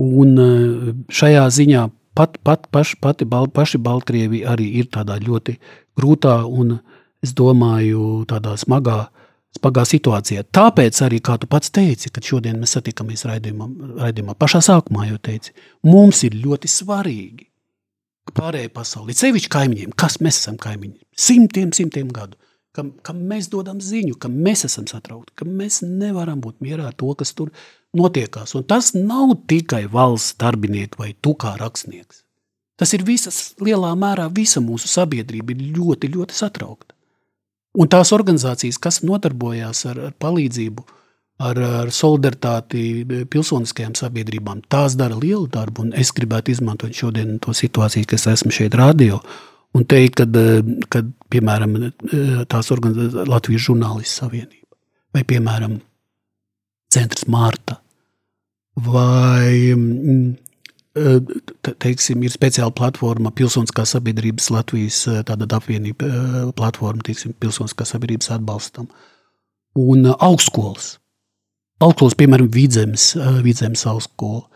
Speaker 2: un eh, šajā ziņā pat, pat paši, pati, Bal, paši Baltkrievi arī ir tādā ļoti grūtā un, es domāju, tādā smagā, smagā situācijā. Tāpēc arī, kā tu pats teici, kad šodien mēs satikāmies raidījumā, raidījumā pašā sākumā jau teici, mums ir ļoti svarīgi, pārējai pasaulē, sevišķi kaimiņiem, kas mēs esam kaimiņi, simtiem, simtiem gadu, ka, ka mēs dodam ziņu, ka mēs esam satraukti, ka mēs nevaram būt mierā ar to, kas tur notiekās. Un tas nav tikai valsts darbinieki vai tu kā rakstnieks. Tas ir visas, lielā mērā visa mūsu sabiedrība ir ļoti, ļoti satraukta. Un tās organizācijas, kas nodarbojās ar, ar palīdzību, ar, ar solidaritāti pilsoniskajām sabiedrībām, tās dara lielu darbu. Es gribētu izmantot šodien to situāciju, kas esmu šeit radio, un teikt, kad, kad piemēram, tās organizācijas Latvijas žurnālistu savienība vai, piemēram, centrs Mārta vai mm, te- teiksim, ir speciāla platforma Pilsoniskās sabiedrības Latvijas eh, apvienība eh, platforma, teiksim, Pilsoniskās sabiedrības atbalstam. Un eh, augstskolas. Augstskolas, piemēram, Vidzemes, eh, Vidzemes augstskola,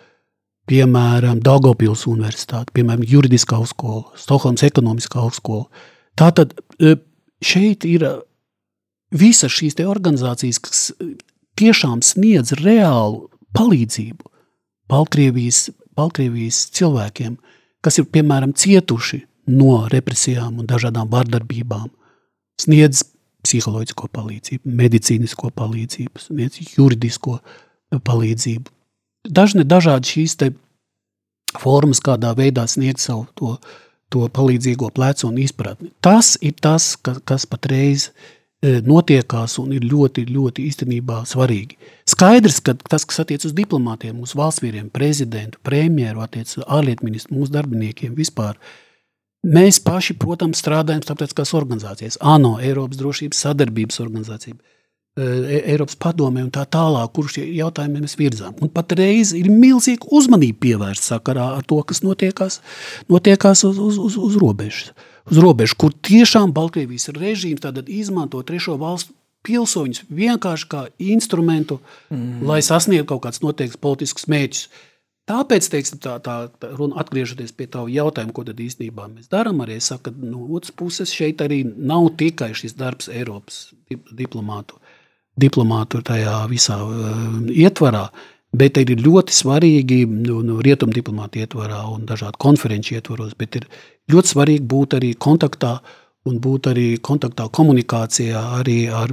Speaker 2: piemēram, Daugavpils universitāte, piemēram, Juridiskā augstskola, Stokholmas ekonomiskā augstskola. Tātad eh, šeit ir eh, visas šīs organizācijas, kas eh, tiešām sniedz reālu palīdzību Baltkrievijas, Baltkrievijas cilvēkiem, kas ir piemēram cietuši no represijām un dažādām vardarbībām, sniedz psiholoģisko palīdzību, medicīnisko palīdzību, sniedz juridisko palīdzību. Dažne dažādi šīs te formas, kādā veidā sniegt savu to, to palīdzīgo plecu un izpratni. Tas ir tas, kas, kas patreiz e, notiekās un ir ļoti, ļoti īstenībā svarīgi. Skaidrs, ka tas, kas attiec uz diplomātiem, mūsu valsts vīriem, prezidentu, premjeru, attiec uz ārlietu ministru, mūsu darbiniekiem vispār, mēs paši, protams, strādājam starptautiskās organizācijas, ANO, Eiropas drošības sadarbības organizācija, e, Eiropas padomē un tā tālāk, kurš šie jautājumi mēs virzām. Un patreiz ir milzīga uzmanība pievērsta sakarā ar to, kas notiekās, notiekās uz, uz, uz, uz robežas. Uz robežu, kur tiešām Baltkrievijas režīms tātad izmanto trešo valstu pilsoņus vienkārši kā instrumentu, mm. lai sasniegtu kaut kādus noteiktus politiskus mērķus. Tāpēc, teiksim, tā, tā, tā runa, atgriežoties pie tā jautājuma, ko tad īstenībā mēs darām, arī es saku, ka no otras puses šeit arī nav tikai šis darbs Eiropas dip- diplomātu, diplomātu tajā visā uh, ietvarā, Bet ir ļoti svarīgi no, no rietumu diplomāta ietvarā un dažādu konferenču ietvaros, bet ir ļoti svarīgi būt arī kontaktā un būt arī kontaktā komunikācijā arī ar,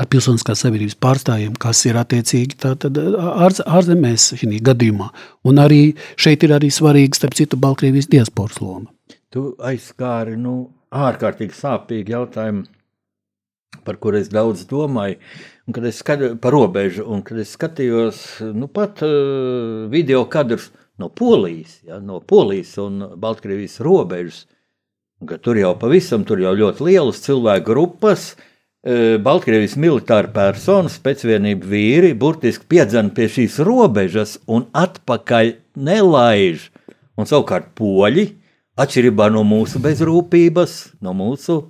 Speaker 2: ar pilsoniskās sabiedrības pārstāvjiem, kas ir attiecīgi ārz, ārzemēs šī gadījumā. Un arī šeit ir arī svarīga, starp citu, Baltkrievijas diasporas loma.
Speaker 1: Tu aizskāri nu, ārkārtīgi sāpīgi jautājumu, par kuru es daudz domāju. Un, kad es skatījos par robežu, un kad es skatījos nu, pat uh, video kadrus no Polijas, ja, no Polijas un Baltkrievijas robežas, tur jau pavisam tur jau ļoti lielas cilvēku grupas, uh, Baltkrievijas militāra personas, pēcvienība vīri, burtiski piedzena pie šīs robežas un atpakaļ nelaiž. Un savukārt poļi, atšķirībā no mūsu bezrūpības, no mūsu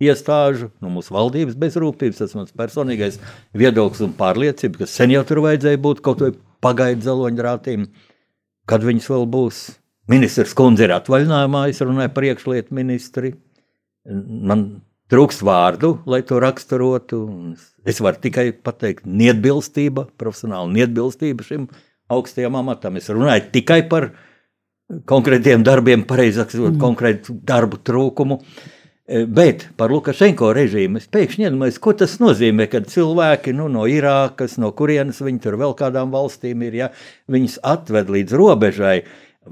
Speaker 1: iestāžu, no mūsu valdības bezrūpības. Tas ir mans personīgais viedoklis un pārliecība, ka sen jau tur vajadzēja būt kaut kādai pagaidu zaloņrātīm, kad viņas vēl būs. Ministrs kundze ir atvaļinājumā, es runāju par iekšlietu ministri. Man trūkst vārdu, lai to raksturotu. Es varu tikai pateikt, neatbilstība, profesionāla neatbilstība šim augstajam amatam. Es runāju tikai par konkrētiem darbiem, pareizāk sakot, mm. konkrētu darbu trūkumu. Uh, bet par Lukašenko režīmu es pēkšņi iedomājos, ko tas nozīmē, kad cilvēki nu, no Irākas, no kurienes viņi tur vēl kādām valstīm ir, ja viņus atved līdz robežai.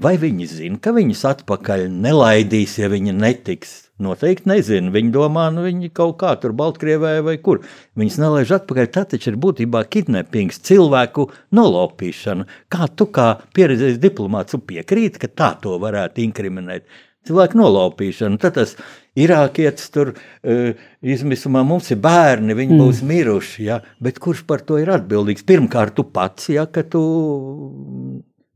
Speaker 1: Vai viņi zina, ka viņus atpakaļ nelaidīs, ja viņi netiks? Noteikti nezinu. Viņi domā, nu viņi kaut kā tur Baltkrievē vai kur. Viņus nelaiž atpakaļ. Tā taču ir būtībā kidnappings, cilvēku nolopīšana. Kā tu kā pieredzējis diplomāts piekrīti, ka tā to varētu inkriminēt? Cilvēku nolaupīšana. Tad tas irākietis tur uh, izmisumā mums ir bērni, viņi mm. būs miruši. Ja? Bet kurš par to ir atbildīgs? Pirmkārt, tu pats, ja ka tu.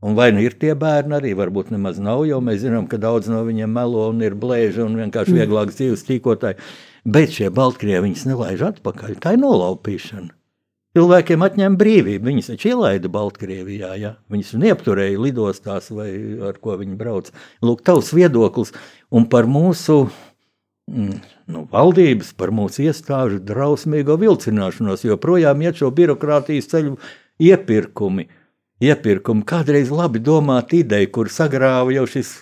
Speaker 1: Un vai nu ir tie bērni arī, varbūt nemaz nav, jo mēs zinām, ka daudz no viņiem melo un ir blēži un vienkārši mm. vieglāk dzīves tīkotāji. Bet šie Baltkrievi viņus nelaiž atpakaļ. Tā ir nolaupīšana. Cilvēkiem atņēma brīvību. Viņus taču ielaida Baltkrievijā. Ja? Viņus neapturēja lidostās vai ar ko viņi brauc. Lūk, tavs viedoklis un par mūsu mm, nu, valdības, par mūsu iestāžu drausmīgo vilcināšanos, jo projām iet šo birokrātijas ceļu iepirkumi. iepirkumi. Kādreiz labi domāta ideja, kur sagrāva jau šis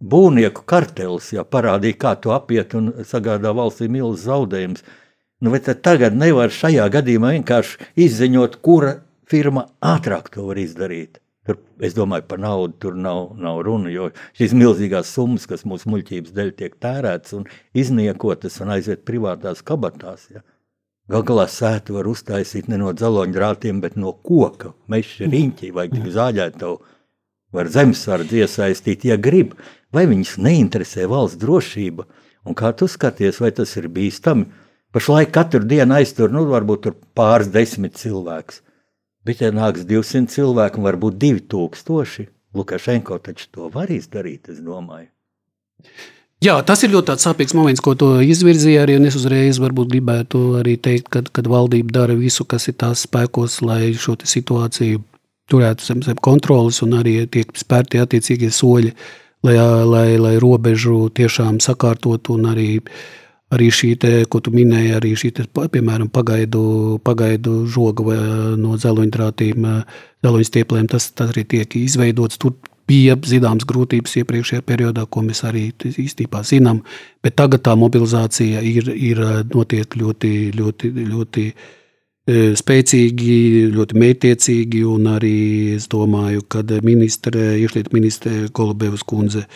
Speaker 1: būvnieku kartels, ja parādīja, kā to apiet un sagādā valstī milzīgs zaudējums. Nu, bet tagad nevar šajā gadījumā vienkārši izziņot, kura firma ātrāk to var izdarīt. Tur, es domāju, par naudu tur nav, nav runa, jo šīs milzīgās summas, kas mūsu muļķības dēļ tiek tērētas un izniekotas un aiziet privātās kabatās. Ja. Galu galā sētu var uztaisīt ne no dzeloņdrātiem, bet no koka. Meža riņķī vai zāģētavu var zemesardzi iesaistīt, ja grib. Vai viņus neinteresē valsts drošība? Un kā tu skaties, vai tas ir bīstami? Pašlaik katru dienu aiztur, nu, varbūt pāris desmit cilvēkus. Ja nāks 200 cilvēku, varbūt 2000, Lukašenko taču to var izdarīt, es domāju.
Speaker 2: Jā, tas ir ļoti sāpīgs moments, ko tu izvirzīji. Arī es uzreiz gribētu arī teikt, ka kad valdība dara visu, kas ir tās spēkos, lai šo situāciju turētu zem, zem kontrolas un arī tiek spērti attiecīgie soļi, lai, lai, lai robežu tiešām sakārtotu un arī uh, Arī šī, te, ko tu minēji, arī šī, te, piemēram, pagaidu, pagaidu žoga no dzeloņdrātīm, dzeloņstieplēm, tas, tas arī tiek izveidots. Tur bija zināmas grūtības iepriekšējā periodā, ko mēs arī īstenībā zinām, bet tagad tā mobilizācija ir, ir notiek ļoti, ļoti, ļoti spēcīgi, ļoti mētiecīgi, un arī es domāju, ka ministre, iekšlietu ministre Golubevas kundze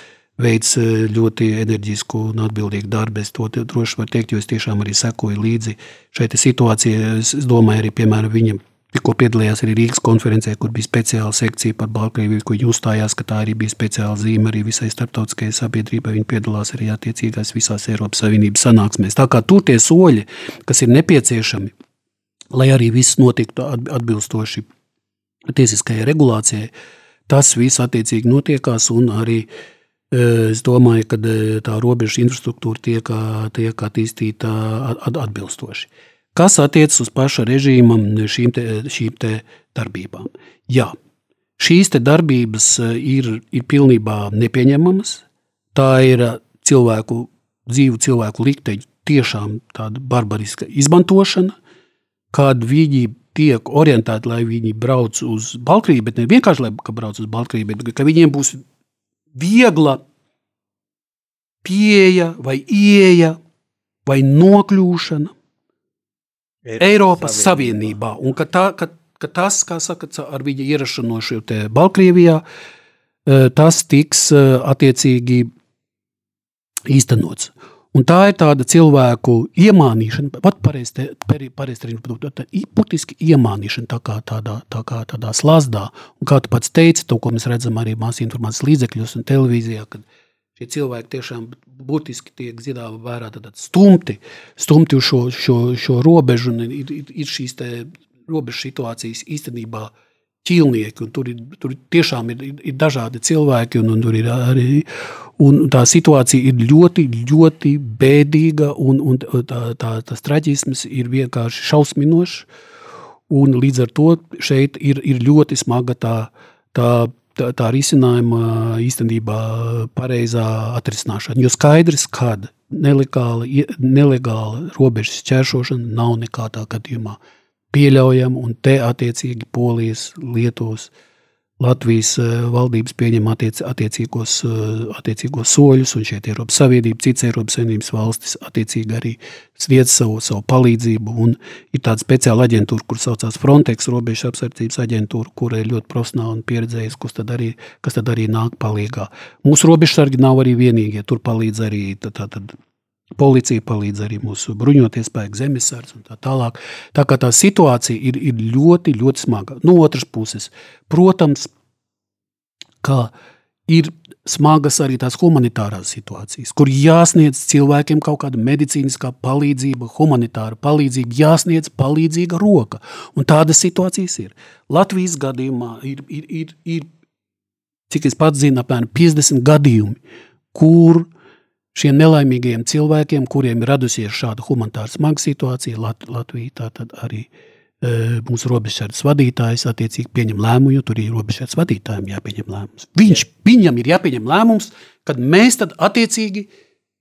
Speaker 2: veids eh, ļoti enerģisku un atbildīgu darbu. Es to droši varu teikt, jo es tiešām arī sekoju līdzi šai situācijai. Es domāju, arī piemēram viņa. Tikko piedalījās arī Rīgas konferencē, kur bija speciāla sekcija par Baltkrieviju, kur viņi uzstājās, ka tā arī bija speciāla zīme arī visai starptautiskajai sabiedrībai. Viņi piedalās arī attiecīgās visās Eiropas Savienības sanāksmēs. Tā kā tur tie soļi, kas ir nepieciešami, lai arī viss notiktu atbilstoši tiesiskajai regulācijai, tas viss attiecīgi notiekās un arī uh, Es domāju, ka tā robežu infrastruktūra tiek, tiek attīstīta atbilstoši. Kas attiecas uz paša režīma šīm, te, šīm te darbībām? Jā, šīs darbības ir, ir pilnībā nepieņemamas. Tā ir cilvēku, dzīvu cilvēku likteņu tiešām tāda barbariska izmantošana, kad viņi tiek orientēti, lai viņi brauc uz Baltkrieviju, bet ne vienkārši, lai brauc uz Baltkrieviju, bet ka viņiem būs viegla pieeja vai ieeja vai nokļūšana Eiropas Savienībā. Un ka, tā, ka, ka tas, kā saka, ar viņa ierašanos šajā Baltkrievijā, eh, tas tiks eh, attiecīgi īstenots. Un tā ir tāda cilvēku iemānīšana, pat pareizi būtiski iemānīšana tā kā tādā, tā kā tādā slazdā. Un kā tu pats teici, to, ko mēs redzam arī māsu informācijas līdzekļos un televīzijā, kad šie cilvēki tiešām būtiski tiek zināmā vērā stumti, stumti uz šo, šo, šo robežu un ir, ir, ir šīs robežu situācijas īstenībā ķīlnieki, un tur, ir, tur tiešām ir, ir dažādi cilvēki, un, un tur ir arī Un tā situācija ir ļoti, ļoti bēdīga, un, un tā, tā, tas traģisms ir vienkārši šausminošs. Līdz ar to šeit ir, ir ļoti smaga tā, tā, tā, tā risinājuma īstenībā pareizā atrisināšana. Jo skaidrs, kad nelegāla, nelegāla robežas ķēršošana nav nekādā gadījumā pieļaujama, un te attiecīgi Polijas, Lietuvas, Latvijas eh, valdības pieņem attiec, attiecīgos, eh, attiecīgos soļus, un šeit Eiropas Savienība, citas Eiropas Savienības valstis attiecīgi arī sniedz savu, savu palīdzību. Un ir tāda speciāla aģentūra, kur saucās Frontex, robežu apsardzības aģentūra, kura ir ļoti profesionāla un pieredzējusi, kas tad arī, kas tad arī nāk palīgā. Mūsu robežsargi nav arī vienīgie, tur palīdz arī tā, tā, tā, Policija palīdz arī mūsu bruņoties spēku, zemesardze un tā tālāk. Tā kā tā situācija ir, ir ļoti, ļoti smaga. No otras puses, protams, ka ir smagas arī tās humanitārās situācijas, kur jāsniedz cilvēkiem kaut kāda medicīniskā palīdzība, humanitāra palīdzība, jāsniedz palīdzīga roka. Un tādas situācijas ir. Latvijas gadījumā ir, ir, ir, ir cik es pats zinu, apmēram 50 gadījumi, kur šiem nelaimīgajiem cilvēkiem, kuriem ir radusies šāda humanitāra smaga situācija, Lat Latvija tātad arī e, mūsu robežsardas vadītājs attiecīgi pieņem lēmumu, jo tur ir robežsardas vadītājiem jāpieņem lēmums. Viņš, viņam ir jāpieņem lēmums, kad mēs tad attiecīgi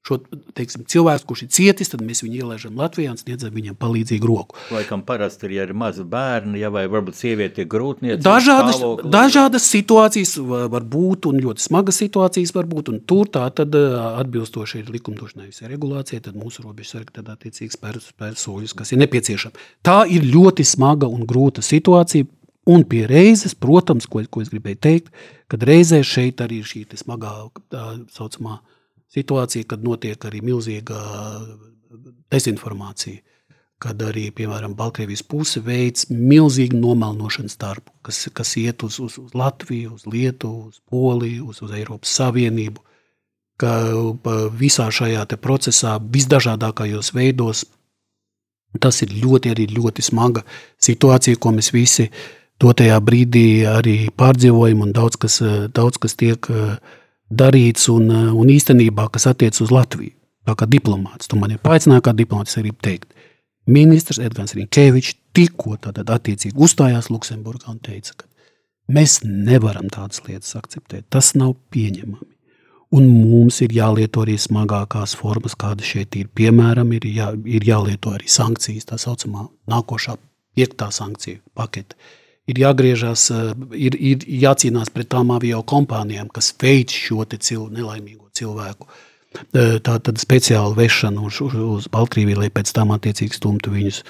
Speaker 2: šo teiksim, cilvēku, kurš ir cietis, tad mēs viņu ielaižam Latvijā un sniedzam viņam palīdzīgu roku.
Speaker 1: Laikam parasti ir, ja ir mazi bērni, ja vai varbūt sieviete ir grūtniece.
Speaker 2: Dažādas, stāvokli. dažādas situācijas var būt un ļoti smagas situācijas var būt, un tur tā tad atbilstoši ir likumdošanai visai regulācijai, tad mūsu robežsargi tad attiecīgi spēr, spēr soļus, kas ir nepieciešami. Tā ir ļoti smaga un grūta situācija, un pie reizes, protams, ko, ko es gribēju teikt, kad reizē šeit arī ir šī smagā, tā saucamā, situācija, kad notiek arī milzīga dezinformācija. Kad arī, piemēram, Baltkrievijas puse veids milzīgu nomelnošanas darbu, kas, kas iet uz, uz, uz Latviju, uz Lietuvu, uz Poliju, uz, uz Eiropas Savienību. Ka visā šajā procesā, visdažādākajos veidos, tas ir ļoti, arī ļoti smaga situācija, ko mēs visi dotajā brīdī arī pārdzīvojam, un daudz kas, daudz kas tiek uh, darīts un, eh, un īstenībā, kas attiec uz Latviju. Tā kā diplomāts, tu man ir paaicināja kā diplomāts, arī teikt. Ministrs Edgars Rinkevičs tikko tātad attiecīgi uzstājās Luksemburgā un teica, ka mēs nevaram tādas lietas akceptēt. Tas nav pieņemami. Un mums ir jālieto arī smagākās formas, kāda šeit ir. Piemēram, ir, jā, ir jālieto arī sankcijas, tā saucamā nākošā piektā sankciju pakete ir jāgriežas, eh, ir, ir jācīnās pret tām avio kompānijām, kas veic šo cil, nelaimīgo cilvēku. Eh, tā tad speciāli vešana uz, uz, uz Baltkrieviju, lai pēc tam attiecīgi stumtu viņus,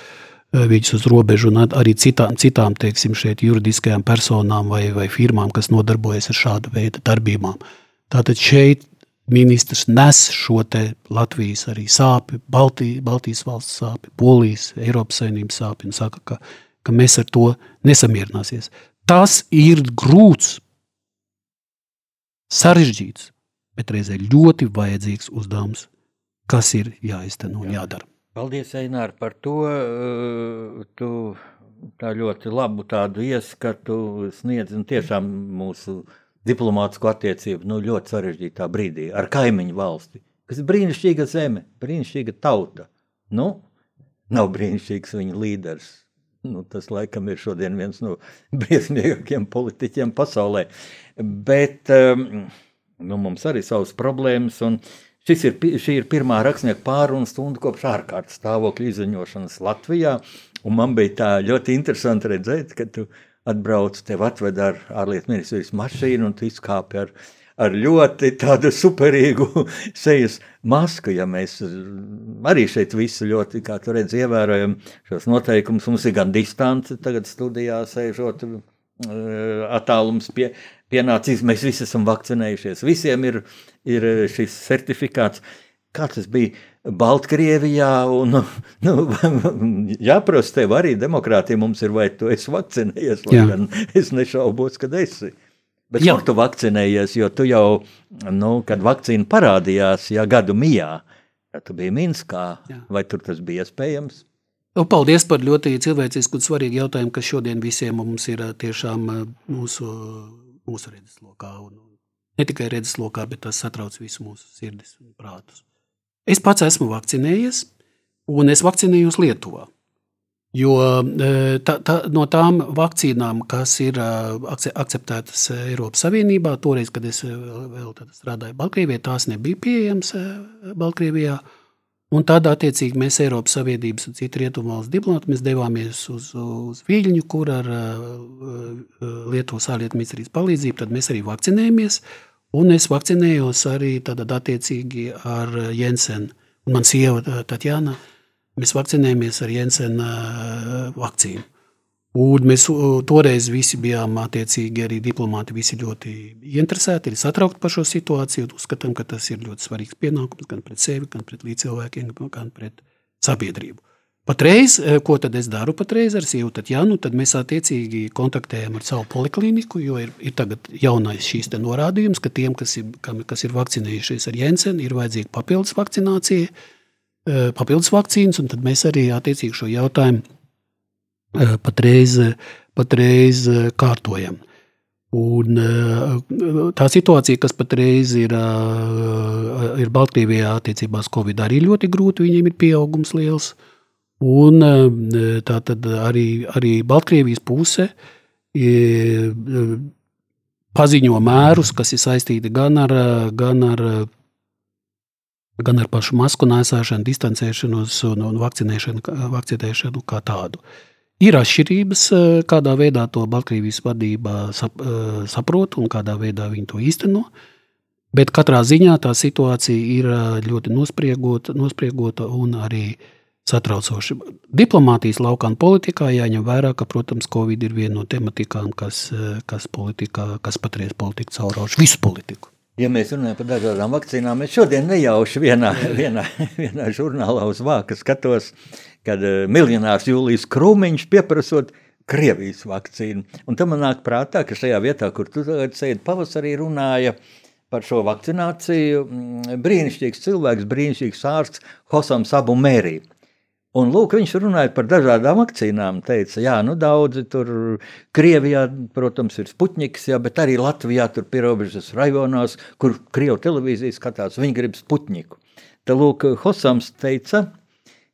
Speaker 2: eh, viņus uz robežu, un arī citām, citām teiksim, šeit juridiskajām personām vai, vai firmām, kas nodarbojas ar šādu veidu darbībām. Tātad šeit ministrs nes šo Latvijas arī sāpju, Baltijas, Baltijas valsts sāpju, Polijas, Eiropas saimnības sāpju un saka, ka ka mēs ar to nesamierināsies. Tas ir grūts, sarežģīts, bet reizē ļoti vajadzīgs uzdevums, kas ir jāizteno un jādara.
Speaker 1: Paldies, Einār, par to. Eh, tu tā ļoti labu tādu ieskatu sniedz un tiešām mūsu diplomātsko attiecību nu, ļoti sarežģītā brīdī ar kaimiņu valsti, kas ir brīnišķīga zeme, brīnišķīga tauta. Nu, nav brīnišķīgs viņa līderis, Nu, tas laikam ir šodien viens no briesmīgākajiem politiķiem pasaulē. Bet um, nu, mums arī savas problēmas. Šis ir, šī ir pirmā rakstnieka pārunu stunda kopš ārkārtas stāvokļa izziņošanas Latvijā. Man bija tā ļoti interesanti redzēt, ka tu atbrauc, tev atved ar ārlietu ministrijas mašīnu un tu izkāpi ar, ar ļoti tādu superīgu sejas masku. Ja mēs arī šeit visu ļoti, kā tu redzi, ievērojam šos noteikumus, mums ir gan distance tagad studijā sēžot, eh, attālums pie, pienācis, mēs visi esam vakcinējušies, visiem ir, ir šis certifikāts. Kā tas bija Baltkrievijā? Un, nu, jāprasa tev arī demokrātija mums ir, vai tu esi vakcinējies, lai gan es nešaubos, kad esi. Bet
Speaker 2: Jā.
Speaker 1: kur tu vakcinējies, jo tu jau, nu, kad vakcīna parādījās, ja gadu mijā, tad tu biji Minskā,
Speaker 2: Jā.
Speaker 1: vai tur tas bija iespējams?
Speaker 2: Nu, Paldies par ļoti cilvēcisku un svarīgu jautājumu, kas šodien visiem mums ir ā, tiešām ā, mūsu, mūsu redzeslokā. Un ne tikai redzeslokā, bet tas satrauc visu mūsu sirdis un prātus. Es pats esmu vakcinējies, un es vakcinējos Lietuvā. Jo tā, tā, no tām vakcīnām, kas ir akce- akceptētas Eiropas Savienībā, toreiz, kad es vēl, strādāju Baltkrievijā, tās nebija pieejamas Baltkrievijā. Un tad, attiecīgi, mēs Eiropas Savienības un citu rietumu valstu diplomāti devāmies uz, uz Viļņu, kur ar Lietuvas ārlietu ministrijas palīdzību mēs arī vakcinējāmies. Un es vakcinējos arī tad, attiecīgi ar Jensenu. Man sieva Tatjana, mēs vakcinējāmies ar Jensena vakcīnu. Un mēs toreiz visi bijām attiecīgi arī diplomāti, visi ļoti interesēti, ir satraukti par šo situāciju. Uzskatām, ka tas ir ļoti svarīgs pienākums gan pret sevi, gan pret līdzcilvēkiem, gan pret sabiedrību. Patreiz, ko tad es daru patreiz ar sievu Tatjanu, tad mēs attiecīgi kontaktējam ar savu poliklīniku, jo ir, ir tagad jaunais šīs norādījums, ka tiem, kas ir, kam- kas ir vakcinējušies ar Jensenu, ir vajadzīga papildus vakcinācija, papildus vakcīnas, un tad mēs arī attiecīgi šo jautājumu eh, patreiz, patreiz eh, kārtojam. Un, eh, tā situācija, kas patreiz ir, eh, ir Baltkrievijā attiecībā uz Covid, arī ļoti grūta. Viņiem ir pieaugums liels. Un eh, tā tad arī, arī Baltkrievijas puse eh, paziņo mērus, kas ir saistīti gan ar, gan ar, gan ar pašu masku nēsāšanu, distancēšanos un, un vakcinēšanu, vakcinēšanu kā tādu. Ir atšķirības, eh, kādā veidā to Baltkrievijas vadība sap, eh, saprot un kādā veidā viņi to īsteno. Bet katrā ziņā tā situācija ir eh, ļoti nospriegota, nospriegota un arī satraucoša. Diplomātijas laukā un politikā jāņem vērā, ka, protams, Covid ir viena no tematikām, kas, kas, politikā, kas patreiz politiku caurauž visu politiku.
Speaker 1: Ja mēs runājam par dažādām vakcīnām, es šodien nejauši vienā, vienā, vienā žurnālā uz vāka skatos, kad uh, miljonārs Jūlijas Krūmiņš pieprasot Krievijas vakcīnu. Un tam man nāk prātā, ka šajā vietā, kur tu tagad sēdi pavasarī, runāja par šo vakcināciju mm, brīnišķīgs cilvēks, brīnišķīgs ārsts Hosams Abu Mērī. Un lūk, viņš runāja par dažādām vakcīnām. Teica, jā, nu daudzi tur Krievijā, protams, ir Sputniks, jā, bet arī Latvijā tur pierobežas rajonos, kur Krievu televīzija skatās, viņi grib Sputniku. Tad lūk, Hosams teica,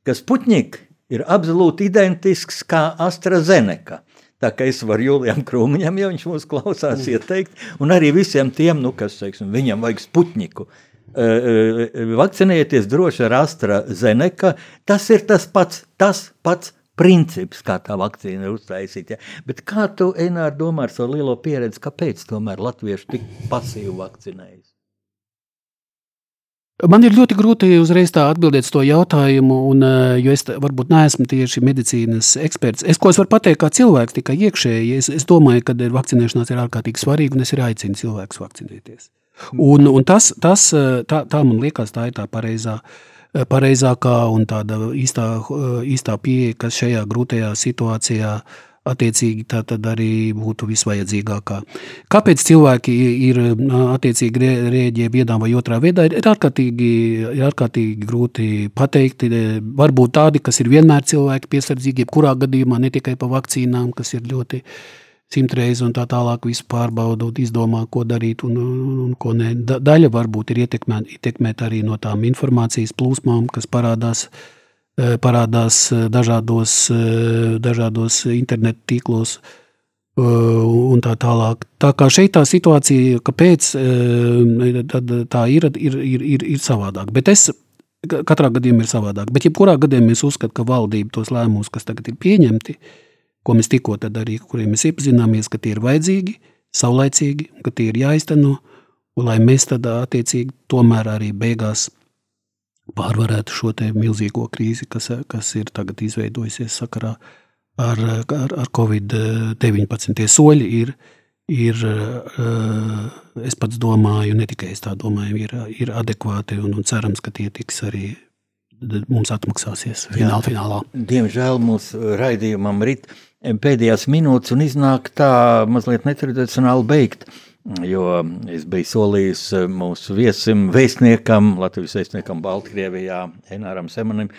Speaker 1: ka Sputnik ir absolūti identisks kā AstraZeneca. Tā kā es varu Julijam Krūmiņam, ja viņš mūs klausās, ieteikt, un arī visiem tiem, nu, kas, teiksim, viņam vajag Sputniku. Uh, vakcinējieties droši ar AstraZeneca. Tas ir tas pats, tas pats princips, kā tā vakcīna ir uztaisīta. Ja? Bet kā tu, Enār, domā ar savu lielo pieredzi, kāpēc tomēr latvieši tik pasīvi vakcinējas?
Speaker 2: Man ir ļoti grūti uzreiz tā atbildēt uz to jautājumu, un, eh, jo es varbūt neesmu tieši medicīnas eksperts. Es, ko es varu pateikt, kā cilvēks, tikai iekšēji, es, es domāju, ka vakcinēšanās ir ārkārtīgi svarīga, un es arī aicinu cilvēkus vakcinēties. Un, un tas, tas, eh, tā, tā man liekas, tā ir tā pareizā, eh, pareizākā un tāda īstā, eh, īstā pieeja, kas šajā grūtajā situācijā attiecīgi tā tad arī būtu visvajadzīgākā. Kāpēc cilvēki ir attiecīgi rē- rēģē vienā vai otrā veidā, ir, ārkārtīgi, ir ārkārtīgi grūti pateikt. Varbūt tādi, kas ir vienmēr cilvēki piesardzīgi, jebkurā gadījumā, ne tikai par vakcīnām, kas ir ļoti simtreiz un tā tālāk visu pārbauda un izdomā, ko darīt un, un, un ko nē. Da- Daļa varbūt ir ietekmēta ietekmēt arī no tām informācijas plūsmām, kas parādās eh, parādās eh, dažādos, eh, dažādos internetu tīklos. un tā tālāk. Tā kā šeit tā situācija, kāpēc tā ir, ir, ir, ir, ir savādāk. Bet es katrā gadījumā ir savādāk. Bet jebkurā gadījumā es uzskatu, ka valdība tos lēmumus, kas tagad ir pieņemti, ko mēs tikko arī, kuriem mēs iepazināmies, ka tie ir vajadzīgi, saulaicīgi, ka tie ir jāizteno, un lai mēs tad attiecīgi tomēr arī beigās pārvarētu šo milzīgo krīzi, kas, kas ir tagad izveidojusies sakarā ar ar, ar, ar Covid-19. Tie soļi ir, ir, es pats domāju, ne tikai es tā domāju, ir, ir adekvāti un, un cerams, ka tie tiks arī mums atmaksāsies finālā. finālā.
Speaker 1: Diemžēl mūsu raidījumam rit pēdējās minūtes un iznāk tā mazliet netradicionāli beigt. Jo es biju solījis mūsu viesim, vēstniekam, Latvijas vēstniekam Baltkrievijā, Enāram Semanim,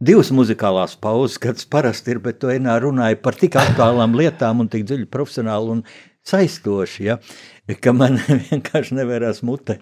Speaker 1: divas muzikālās pauzes, kas parasti ir, bet tu enā runāji par tik aktuālām lietām un tik dziļi profesionāli un saistoši, ja, ka man vienkārši nevērās mute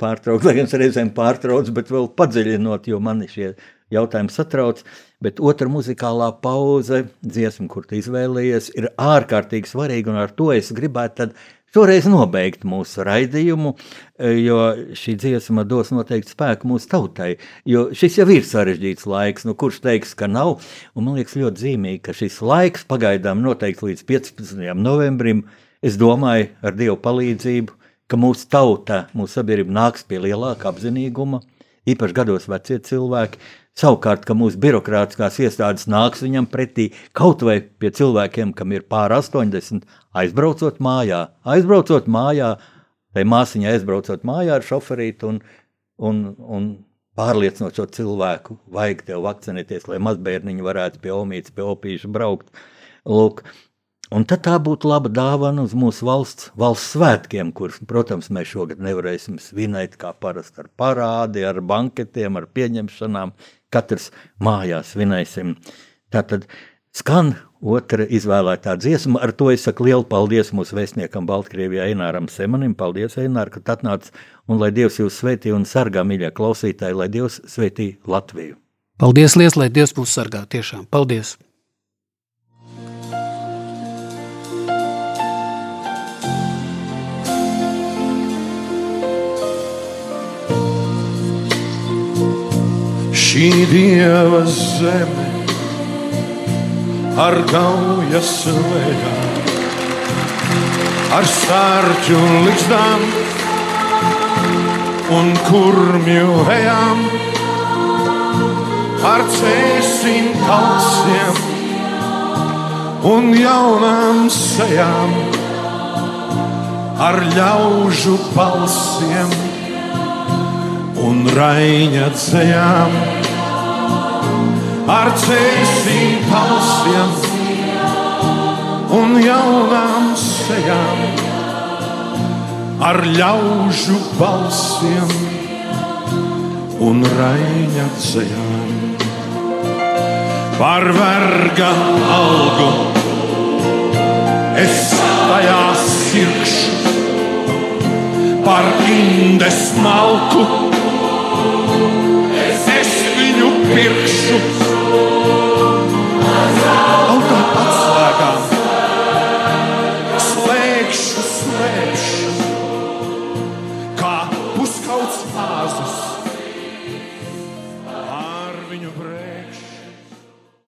Speaker 1: pārtraukt, lai gan reizēm pārtrauc, bet vēl padziļinot, jo mani šie jautājumi satrauc, bet otra muzikālā pauze, dziesma, kur tu izvēlējies, ir ārkārtīgi svarīga, un ar to es gribētu tad šoreiz nobeigt mūsu raidījumu, e, jo šī dziesma dos noteikti spēku mūsu tautai. Jo šis jau ir sarežģīts laiks, nu kurš teiks, ka nav. Un man liekas ļoti zīmīgi, ka šis laiks pagaidām noteikti līdz 15. novembrim, es domāju, ar Dievu palīdzību, ka mūsu tauta, mūsu sabiedrība nāks pie lielāka apzinīguma, īpaši gados vecie cilvēki, Savukārt, ka mūsu birokrātiskās iestādes nāks viņam pretī kaut vai pie cilvēkiem, kam ir pār 80, aizbraucot mājā, aizbraucot mājā, tai māsiņai aizbraucot mājā ar šoferīti un, un, un pārliecinot šo cilvēku, vajag tev vakcinēties, lai mazbērniņi varētu pie omītes, pie opīša braukt. Lūk, Un tad tā būtu laba dāvana uz mūsu valsts, valsts svētkiem, kurus, protams, mēs šogad nevarēsim svinēt kā parasti ar parādi, ar banketiem, ar pieņemšanām, katrs mājās svinēsim. Tātad skan otra izvēlētā dziesma. Ar to es saku lielu paldies mūsu vēstniekam Baltkrievijā Eināram Semanim. Paldies, Einār, ka atnāc un lai Dievs jūs svētī un sargā, mīļie klausītāji, lai Dievs svētī Latviju.
Speaker 2: Paldies, liels, lai Dievs mūs sargā, tiešām. Paldies!
Speaker 4: Šī dieva zeme ar gaujas lejām, ar sārķu likstām un kurmju ejām, ar cēsim kalsiem un jaunām sejām, ar ļaužu balsiem un raiņa dzējām. Ar cēsīm palsiem un jaunām sejām, ar ļaužu balsiem un raiņa dzējām. Par verga algu es tajā sirkšu, par indes malku viņu